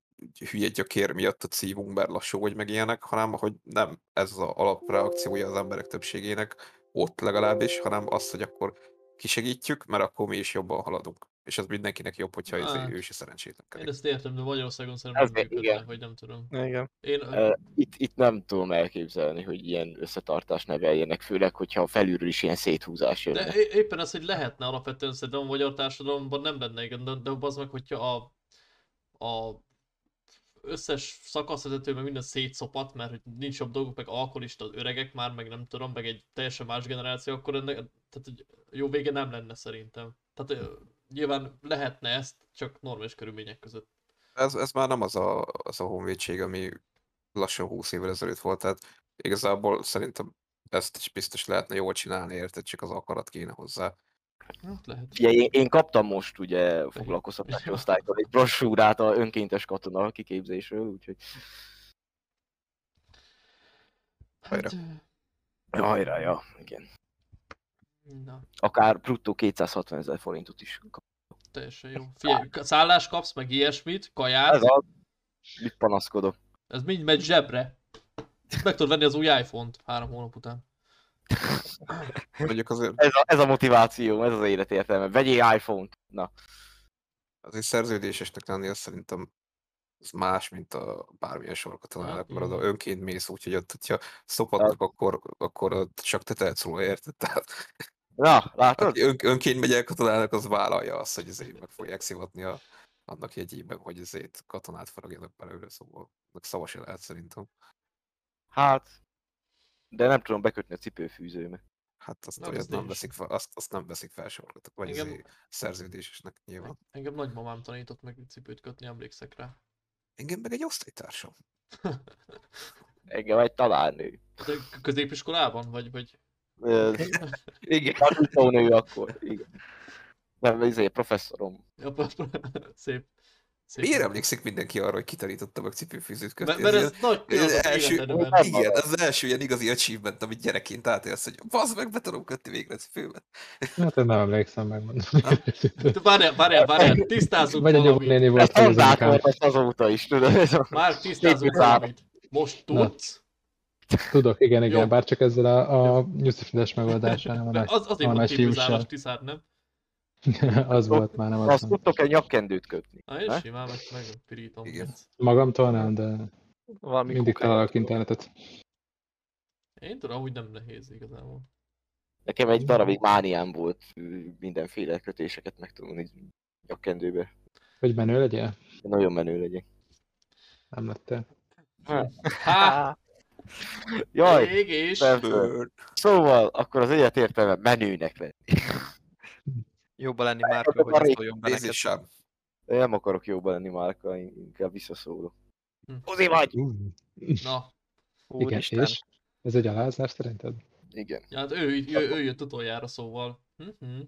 hülye gyakér miatt a szívunk, mert lassú vagy meg ilyenek, hanem hogy nem ez az alapreakciója az emberek többségének ott legalábbis, hanem az, hogy akkor kisegítjük, mert akkor mi is jobban haladunk. És az mindenkinek jobb, hogyha Hát, izé, ő se Én szerencsétlenkedik. ezt értem, de Magyarországon szerintem Ez nem működne, igen. vagy nem tudom. igen. Én, Itt, itt nem tudom elképzelni, hogy ilyen összetartást neveljenek, főleg, hogyha felülről is ilyen széthúzás jönne. De éppen ez, hogy lehetne alapvetően szerintem a magyar társadalomban nem lenne igen, de, de az meg, hogyha a, a összes szakaszvezető meg minden szétszopat, mert hogy nincs jobb dolguk, meg alkoholista az öregek már, meg nem tudom, meg egy teljesen más generáció, akkor ennek, tehát hogy jó vége nem lenne szerintem. Tehát nyilván lehetne ezt, csak normális körülmények között. Ez, ez már nem az a, az a honvédség, ami lassan 20 évvel ezelőtt volt, tehát igazából szerintem ezt is biztos lehetne jól csinálni, érted, csak az akarat kéne hozzá. Hát lehet. Ugye én, én kaptam most ugye foglalkoztatási osztálytól egy brosúrát a önkéntes katona kiképzésről, úgyhogy Hát, ja, hajrá, ja, igen. Na, Akár bruttó 260 ezer forintot is kap. teljesen jó. Figyelj, szállást kapsz, meg ilyesmit, kaját, Ez az, mit panaszkodok. Ez mind megy zsebre. Meg tudod venni az új iPhone-t három hónap után. Mondjuk azért, Ez a, ez a motiváció, ez az élet értelme. Vegyél iPhone-t. Na, azért szerződésesnek lenni, azt szerintem Ez más, mint a bármilyen sorkatonának, mert oda önként mész, úgyhogy ott, hogyha szopatnak, akkor, akkor ott csak te tehetsz róla, érted? Tehát Na, látod? aki ön, önként megy el katonának, az vállalja azt, hogy ezért meg fogják szivatni a, annak jegyében, hogy ezért katonát faragjanak belőle, szóval szava se lehet szerintem. Hát, de nem tudom bekötni a cipőfűzőmet. Hát azt, ez azt nem, veszik fel, azt, azt nem veszik fel sorkatok, vagy Engem- ezért szerződésesnek nyilván. Engem nagymamám tanított meg cipőt kötni, emlékszek rá. Engem meg egy osztálytársam. Engem egy tanárnő. De középiskolában? Vagy, vagy... Igen, tanítónő akkor. Igen. Nem, izé, professzorom. Szép. Szép. Miért emlékszik mindenki arra, hogy kitanította meg cipőfűzőt kötni? Mert, mert Ez ez nagy Ez első- Igen, ez az első ilyen igazi achievement, amit gyerekként átélsz, hogy bazd meg, be tudom kötni végre ezt főmet. Hát én nem emlékszem meg. De Várjál, várjál, várjál, tisztázzunk Vagy a valamit. Ezt volt, az ezt azóta is, tudod? Ez a... Már tisztázzunk Szép valamit. Most Na. tudsz? Tudok, igen, igen, Jó. bár csak ezzel a, a nyuszifides megoldással, nem a De nagy, az, azért a nagy képvizáros fiússal. tiszár, nem? az volt már, nem az Azt nem. tudtok-e nyakkendőt kötni? Na, én simán meg, megpirítom. Igen. Magamtól nem, de Valami mindig találok internetet. Én tudom, hogy nem nehéz igazából. Nekem egy darabig mániám volt mindenféle kötéseket megtanulni nyakkendőbe. Hogy menő legyél? Nagyon menő legyen. Nem lettél. Há! Jaj, Égés! persze. Szóval, akkor az élet értelme menőnek lenni. Jobban lenni már, hogy a ez szóljon be neked. sem. Én nem akarok jobban lenni Márka, inkább visszaszólok. Hm. Uzi vagy! Uh, Na, igen, Úristen. és? Ez egy alázás szerinted? Igen. ja, hát ő, ő, ő jött utoljára szóval. Mhm,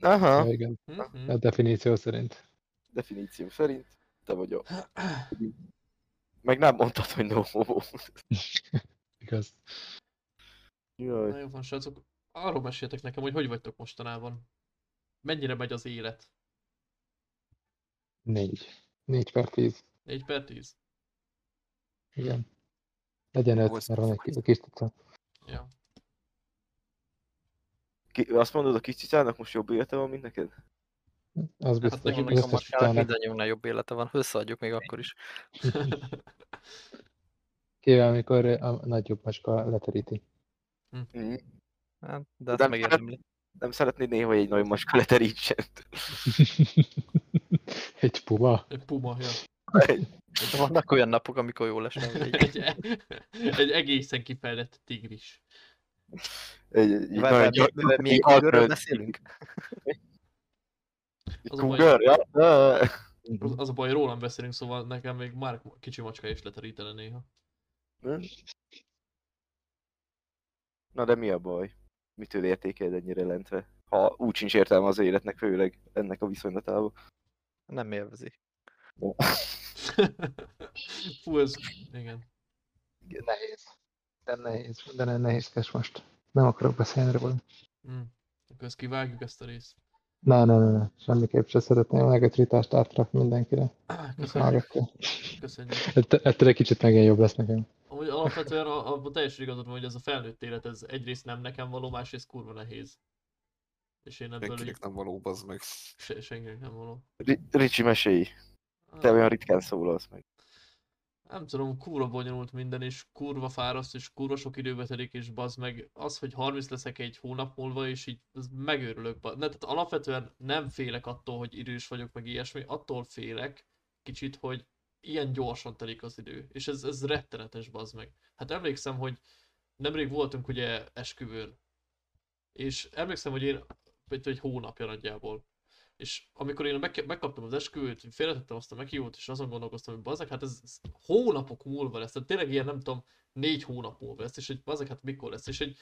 Aha, Ja, igen, mhm. a definíció szerint. definíció szerint te vagy a... Meg nem mondtad, hogy no homo. Igaz. Jaj. Na jó van, srácok. Arról meséltek nekem, hogy hogy vagytok mostanában. Mennyire megy az élet? Négy. Négy per tíz. 4 per 10? Igen. Legyen öt, mert van egy kis, tucat. Ja. Ki, azt mondod, a kis cicának most jobb élete van, mint neked? Az Hát biztos, nekünk összes most már utána. mindannyiunknál jobb élete van, összeadjuk még akkor is. Kivel, amikor a nagyobb macska leteríti. Mm. Hát, de azt Nem megérdemli. Nem szeretnéd néha, hogy egy nagy macska leterítsen? egy puma. Egy puma, ja. Vannak olyan napok, amikor jól esne, egy Egy, egy egészen kifejlett tigris. Egy, egy Várj, várj, nagy mivel milyen alföld- kőről beszélünk? Az a baj- cougar, ja? Az, az a baj, rólam beszélünk, szóval nekem még már kicsi macska is leterítene néha. Na de mi a baj? Mitől értékeled ennyire lentve? Ha úgy sincs értelme az életnek, főleg ennek a viszonylatában. Nem élvezi. Fú, ez... Igen. Nehéz. De nehéz. De nehézkes most. Nem akarok beszélni róla. Mm. Akkor ezt kivágjuk ezt a részt. Ne, ne, ne, ne. Semmiképp sem szeretném a negatívást átrakni mindenkire. Köszönjük. Köszönjük. Ett- Ettől egy kicsit megint jobb lesz nekem. Amúgy alapvetően a, a, a teljesen igazad van, hogy ez a felnőtt élet, ez egyrészt nem nekem való, másrészt kurva nehéz. És én ebből így Senkinek nem való, bazd meg. se, senkinek nem való. Ri- Ricsi, mesélj! Te olyan ritkán szólalsz meg. Nem tudom, kurva bonyolult minden, és kurva fáraszt, és kurva sok időbe telik, és bazd meg az, hogy 30 leszek egy hónap múlva, és így ez megőrülök. Ne, tehát alapvetően nem félek attól, hogy idős vagyok, meg ilyesmi, attól félek kicsit, hogy ilyen gyorsan telik az idő, és ez, ez rettenetes, bazd meg. Hát emlékszem, hogy nemrég voltunk ugye esküvőn, és emlékszem, hogy én egy, egy hónapja nagyjából, és amikor én meg, megkaptam az esküvőt, félretettem azt a meghívót, és azon gondolkoztam, hogy bazeg, hát ez, ez hónapok múlva lesz, tehát tényleg ilyen nem tudom, négy hónap múlva lesz, és hogy bazeg, hát mikor lesz, és hogy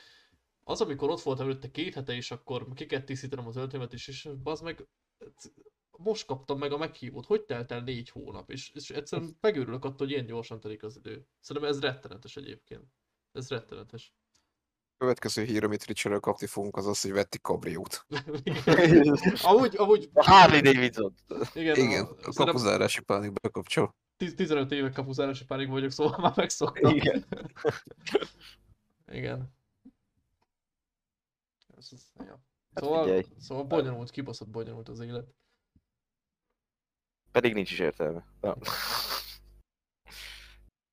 az, amikor ott voltam előtte két hete, és akkor ki kellett tisztítanom az öltönyömet is, és bazd meg, most kaptam meg a meghívót, hogy telt el négy hónap, és, és egyszerűen megőrülök attól, hogy ilyen gyorsan telik az idő. Szerintem ez rettenetes egyébként. Ez rettenetes. Következő hír, amit Richardről kapni fogunk, az az, hogy vetti kabriót. amúgy, amúgy, A Harley Davidson. igen, Igen, a, a kapuzárási pánik bekapcsol. 10 15 éve kapuzárási pánik vagyok, szóval már megszoktam. Igen. Igen. Ez, ja. Hát Szóval, figyelj. szóval bonyolult, kibaszott bonyolult az élet. Pedig nincs is értelme. Na.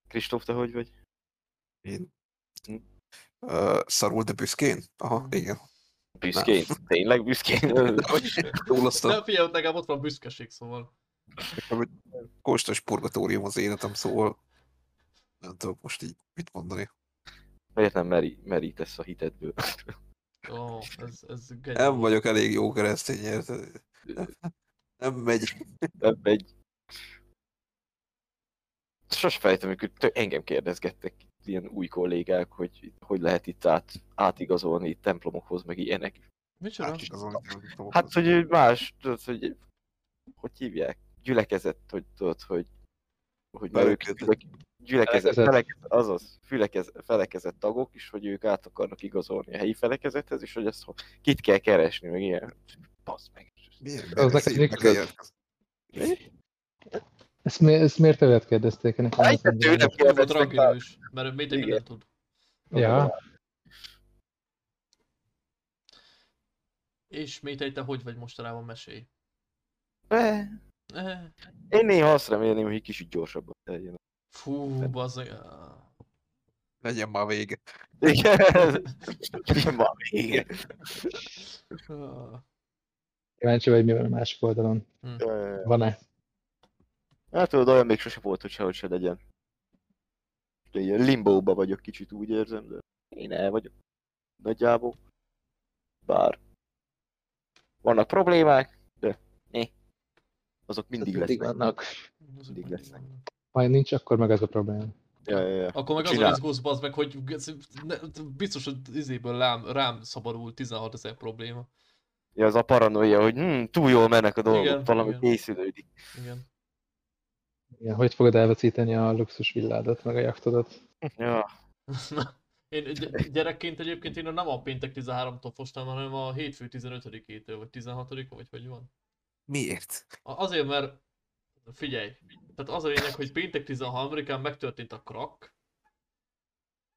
Kristóf, te hogy vagy? Én... Hm. Uh, szarul, de büszkén? Aha, igen. Büszkén? Tényleg büszkén? Túloztam. Nem figyelj, ott legalább ott van büszkeség, szóval. Nekem kóstos purgatórium az életem, szóval nem tudok most így mit mondani. Miért nem meri, merítesz a hitedből? Ó, ez, ez Nem vagyok elég jó keresztény, érted? Nem megy. Nem megy. Sos fejtem, amikor engem kérdezgettek ilyen új kollégák, hogy hogy lehet itt át, átigazolni itt templomokhoz, meg ilyenek. Micsoda? Átigazolni tudom. Hát, hogy más, tudod, hogy hogy hívják? Gyülekezet, hogy tudod, hogy hogy már ők Felekezet. gyülek- gyülekezet, Felekezet. felekezet, azaz, fülekez, felekezett tagok is, hogy ők át akarnak igazolni a helyi felekezethez, és hogy ezt kit kell keresni, meg ilyen. Basz meg. Miért? Az neked mi között? Ezt, mi, ezt miért tőled kérdezték? Ennek Hát, nem tőlem rangidő is, mert Igen. mindent tud. Ja, És Métej, te hogy vagy mostanában mesélj? Eh, Eh, Én néha azt remélném, hogy kicsit gyorsabban teljön. Fú, bazzeg. ah. Legyen már vége. Igen. Igen, ma vége. Kíváncsi vagy, mi van a másik oldalon. Eh, Van-e? Hát tudod, olyan még sose volt, hogy sehogy se legyen. De ilyen limbóba vagyok kicsit, úgy érzem, de én el vagyok. Nagyjából. Bár. Vannak problémák, de né. Azok mindig Mindig lesznek. vannak. Mindig lesznek. Ha nincs, akkor meg az a probléma. Ja, ja, ja. Akkor meg azon Csinál. izgulsz, bazd meg, hogy biztos, hogy izéből rám, rám szabadul 16 ezer probléma. Ja, az a paranoia, hogy hm, túl jól mennek a dolgok, Igen, valami igen. készülődik. Igen. Igen, hogy fogod elveszíteni a luxus villádat, meg a jachtodat? Ja, Én gy- gyerekként egyébként én nem a péntek 13-tól fostam, hanem a hétfő 15-től, vagy 16 vagy hogy van. Miért? Azért, mert figyelj, tehát az a lényeg, hogy péntek 13-án megtörtént a krak,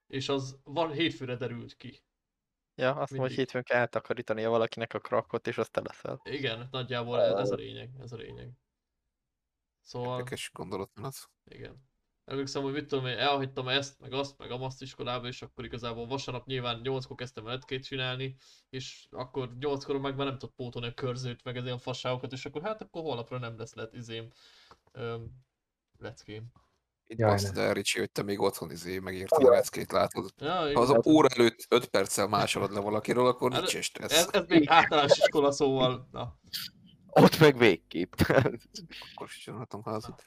és az van hétfőre derült ki. Ja, azt mondom, hogy hétfőn kell eltakarítania valakinek a krakot, és azt te leszel. Igen, nagyjából ez, ez a lényeg, ez a lényeg. Szóval, Érdekes gondolatmenet. igen. Emlékszem, hogy mit tudom én, elhagytam ezt, meg azt, meg amazt iskolába, és akkor igazából vasárnap nyilván 8-kor kezdtem el letkét csinálni, és akkor 8-kor meg már nem tudott pótolni a körzőt, meg ez ilyen fasságokat, és akkor hát akkor holnapra nem lesz lett izém öm, leckém. Itt ne. el, Ricsi, hogy te még otthon izé megírtad a leckét, látod. Ja, Ha az a óra előtt 5 perccel másolod le valakiről, akkor Hát, nincs is stressz. Ez, ez még általános iskola, szóval, na. ott meg végképp. Akkor is csinálhatom házat.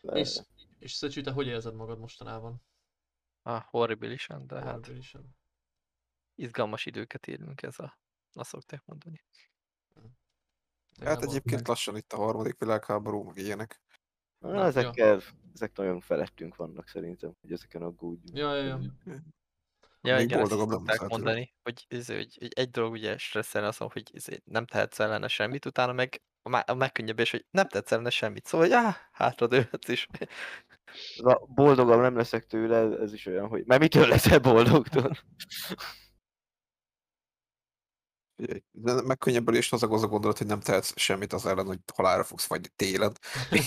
És, és Szöcsi, te hogy érzed magad mostanában? Ah, horribilisen, de hát Horribilisen. izgalmas időket élünk ez a... Azt szokták mondani. Hát Igazából- egyébként lassan itt a harmadik világháború, meg ilyenek. Na, ezekkel, ezek nagyon felettünk vannak szerintem, hogy ezeken aggódjunk. Ja, ja, ja. Ja, Még igen, ezt szokták mondani, hogy, ez, hogy, hogy egy dolog ugye stresszelni mondom, hogy izé, nem tehetsz ellene semmit, utána meg a, megkönnyebbés, hogy nem tetsz ellene semmit, szóval, hogy áh, hátradőlhetsz is. Ez a boldogabb nem leszek tőle, ez is olyan, hogy mert mitől leszel boldog? Megkönnyebbülést az a az a gondolat, hogy nem tehetsz semmit az ellen, hogy halálra fogsz fagyni télen. Az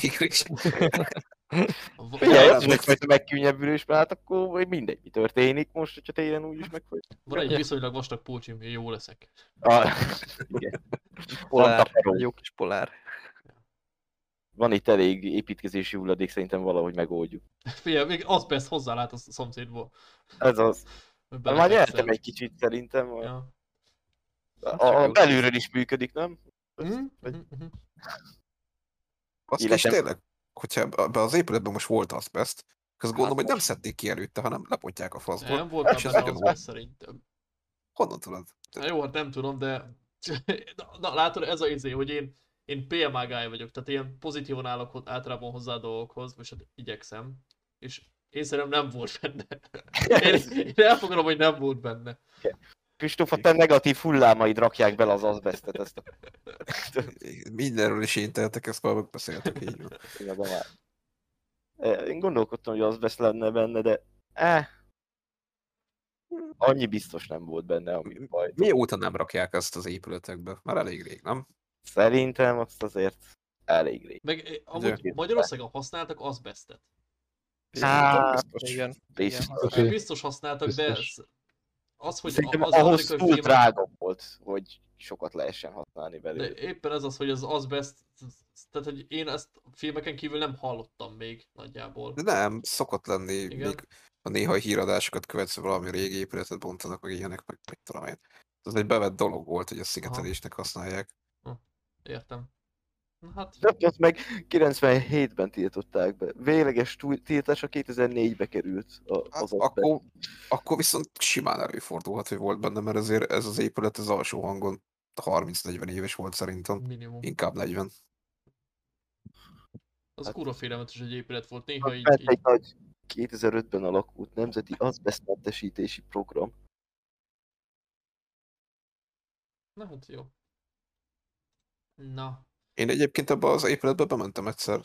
is egyfajta megkönnyebbülés, mert hát akkor vagy mindegy, mi történik most, hogyha télen úgyis megfogy. Van egy viszonylag vastag pulcsim, én jó leszek. Ah, igen. Polár, jó kis polár. Van itt elég építkezési hulladék, szerintem valahogy megoldjuk. Figyelj, még az persze hozzálát a szomszédból. Ez az. Már nyertem egy kicsit szerintem. Ja. A, a belülről is működik, nem? Mhm, vagy- mhm, mhm. Azt Életem- tényleg, hogyha ebbe az épületben most volt azbest, akkor gondolom, hogy nem szedték ki előtte, hanem lepontják a faszból. Nem voltam És ez benne nagyon az best szerintem. Honnan tudod? Na jó, hát nem tudom, de... Na, na látod, ez a izé, hogy én, én PMA guy vagyok, tehát ilyen pozitívan állok általában hozzá a dolgokhoz, és hát igyekszem. És én szerintem nem volt benne. Én, én elfogadom, hogy nem volt benne. Kristóf, a te negatív hullámaid rakják bele az azbestet, ezt a Mindenről is én tehetek, ezt már megbeszéltek így Én gondolkodtam, hogy azbest lenne benne, de eh, annyi biztos nem volt benne, ami baj. Mióta nem rakják ezt az épületekbe? Már elég rég, nem? Szerintem azt azért elég rég. Meg eh, amúgy? Magyarországon használtak azbestet. Hát, biztos. Igen. biztos. Igen. Biztos használtak, de Biztos. ez, az, hogy Szerintem az ahhoz túl filmek- drága volt, hogy sokat lehessen használni belőle. De éppen ez az, hogy az azbest, tehát hogy én ezt filmeken kívül nem hallottam még nagyjából. De nem, szokott lenni, Igen. még a néha híradásokat követsz, valami régi épületet bontanak, meg ilyenek, meg mit tudom én. Ez egy bevett dolog volt, hogy a szigetelésnek használják. Értem. Hát, azt meg 97-ben tiltották be. Végleges túl- tiltása 2004-be került a- Hát, az adben. akkor, akkor viszont simán előfordulhat, hogy volt benne, mert azért ez az épület az alsó hangon 30-40 éves volt szerintem. minimum. Inkább 40. Az Hát- kurva félelmetes egy épület volt, néha így, Bent így egy nagy 2005-ben alakult nemzeti azbesztmentesítési program. Na hát jó. Na, Én egyébként ebbe az épületbe bementem egyszer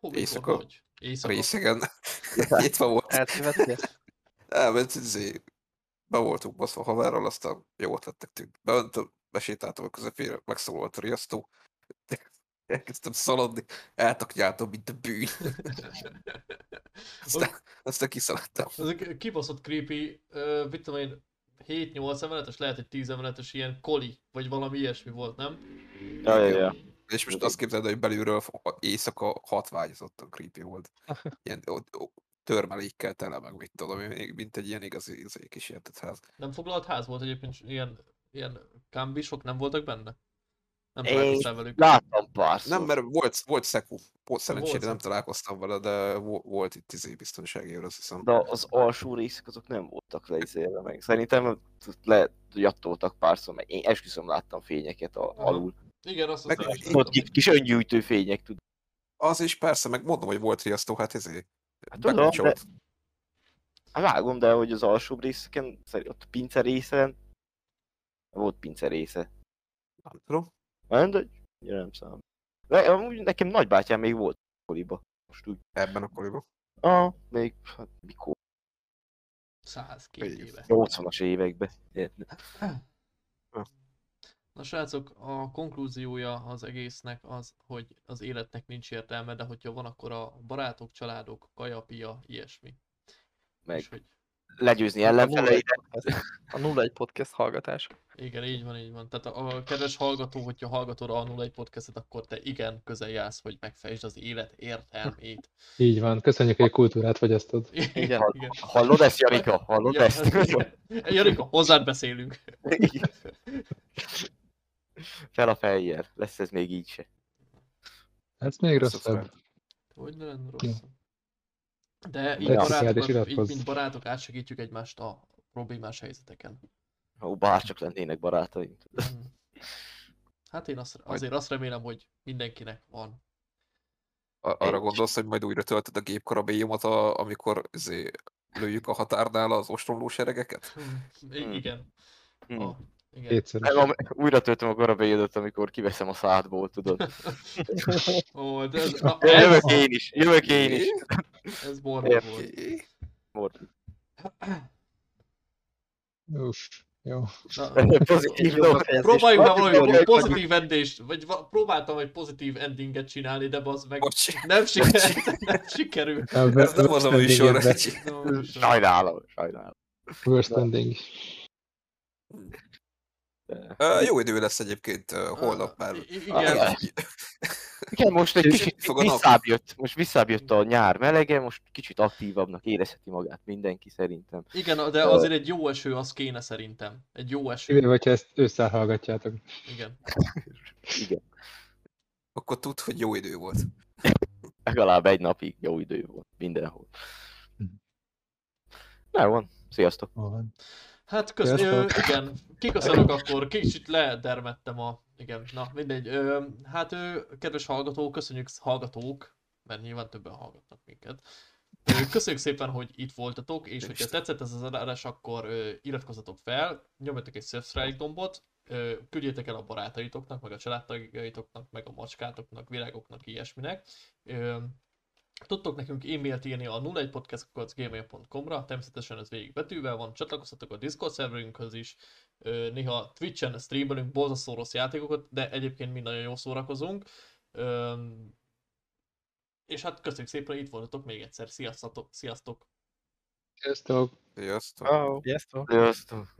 hol, Éjszaka. hogy? Éjszaka. részegen. Nyitva volt. Eltévedtél? Elment, izé, be voltunk baszva haverral, aztán jó ötlettek tűnt. Bementem, besétáltam a közepére, megszólalt a riasztó. Elkezdtem szaladni, eltaknyáltam, mint a bűn. Aztán, aztán kiszaladtam. Ez egy kibaszott creepy, uh, mit tudom én, 7-8 emeletes, lehet egy 10 emeletes ilyen koli, vagy valami ilyesmi volt, nem? Ja, ja, ja. És most azt képzeld, hogy belülről a- éjszaka hatványozottan creepy volt. Ilyen törmelékkel tele, meg mit tudom, mint egy ilyen igazi, igazi kísértett ház. Nem foglalt ház volt egyébként, ilyen, ilyen kambisok nem voltak benne? Nem találkoztál velük? Láttam párszor. Nem, mert volt, volt szeku. Volt szerencsére Volt nem találkoztam vele, de vo- volt itt izé biztonsági őr, azt hiszem. De az alsó részek azok nem voltak leizélve meg. Szerintem lehet, hogy attoltak párszor, meg én esküszöm láttam fényeket a, alul. Igen, azt Meg- is Ott kis, kis öngyújtő fények, tudod. Az is persze, meg mondom, hogy volt riasztó, hát ezért. Hát tudom, bekapcsolt. Hát vágom, de hogy az alsó részeken, ott pince részen, volt pince része. Nem tudom. Nem, de nem számít. De amúgy nekem nagybátyám még volt koliba. Most úgy. Ebben a koriban. Ah, még, hát mikor? 102 Igen. éve. 80-as években. Na srácok, a konklúziója az egésznek az, hogy az életnek nincs értelme, de hogyha van, akkor a barátok, családok, kaja, pia, ilyesmi. Meg És hogy legyőzni. 01 A 01 podcast hallgatás. igen, így van, így van. Tehát a, a kedves hallgató, hogyha hallgatod a 01 podcastet, akkor te igen közel jársz, hogy megfejtsd az élet értelmét. Így van, köszönjük, hogy a kultúrát fogyasztod. Igen, igen. Hallod ezt, Jarika? Hallod Ja, ezt? igen. Jarika, hozzád beszélünk. Fel a fejjel. Lesz ez még így se. Ez még rosszabb. Hogy ne lenne Ja. rossz. De így, barátok, így mint barátok átsegítjük egymást a problémás helyzeteken. Ó, bárcsak lennének barátaink. Mhm. Hát én azt, azért azt remélem, hogy mindenkinek van. A- arra Egy- gondolsz, hogy majd újra töltöd a gépkarabélyumat, a, amikor izé, lőjük a határnál az ostromló seregeket? I- Hmm. igen. Hmm. A, igen. Nem, am- újra töltöm a garabélyödöt, amikor kiveszem a szádból, tudod. Ó, de ez, na, Jövök ez, én is, jövök én is. ez Értem. volt. Uff, jó. Na, Pozitív. Próbáljuk már Vagy- valami pozitív endést, vagy va- próbáltam egy pozitív endinget csinálni, de az meg Bocs, nem sikerült. Nem sikerült. A ez nem az a műsor. Sajnálom, sajnálom. Worst ending. De- Ö, Jó idő lesz egyébként ö, holnap már. Igen, Ah, Igen, most egy kicsit visszább jött, most visszább jött a nyár melege, most kicsit aktívabbnak érezheti magát mindenki szerintem. igen, de azért egy jó eső az kéne szerintem. Egy jó eső. Kivéve, hogyha ezt ősszel hallgatjátok. Igen. Igen. Akkor tud, hogy jó idő volt. Legalább egy napig jó idő volt mindenhol. Mhm. Na jó van, sziasztok! Van? Hát kösz, ö, igen, kiköszönök akkor, kicsit ledermettem a, igen, na mindegy. Ö, hát ö, kedves hallgatók, köszönjük hallgatók, mert nyilván többen hallgatnak minket. Ö, köszönjük szépen, hogy itt voltatok, és hogyha tetszett ez az adás, akkor ö, iratkozzatok fel, nyomjatok egy subscribe gombot, ö, küldjétek el a barátaitoknak, meg a családtagjaitoknak, meg a macskátoknak, virágoknak, ilyesminek. Ö, Tudtok nekünk e-mailt írni a 01podcast.gmail.com-ra, természetesen ez végig betűvel van, csatlakozhatok a Discord szerverünkhöz is, néha Twitch-en streamelünk borzasztó rossz játékokat, de egyébként mi nagyon jól szórakozunk. És hát köszönjük szépen, itt voltatok még egyszer. Sziasztok! Sziasztok! Sziasztok! Sziasztok! Sziasztok! Sziasztok.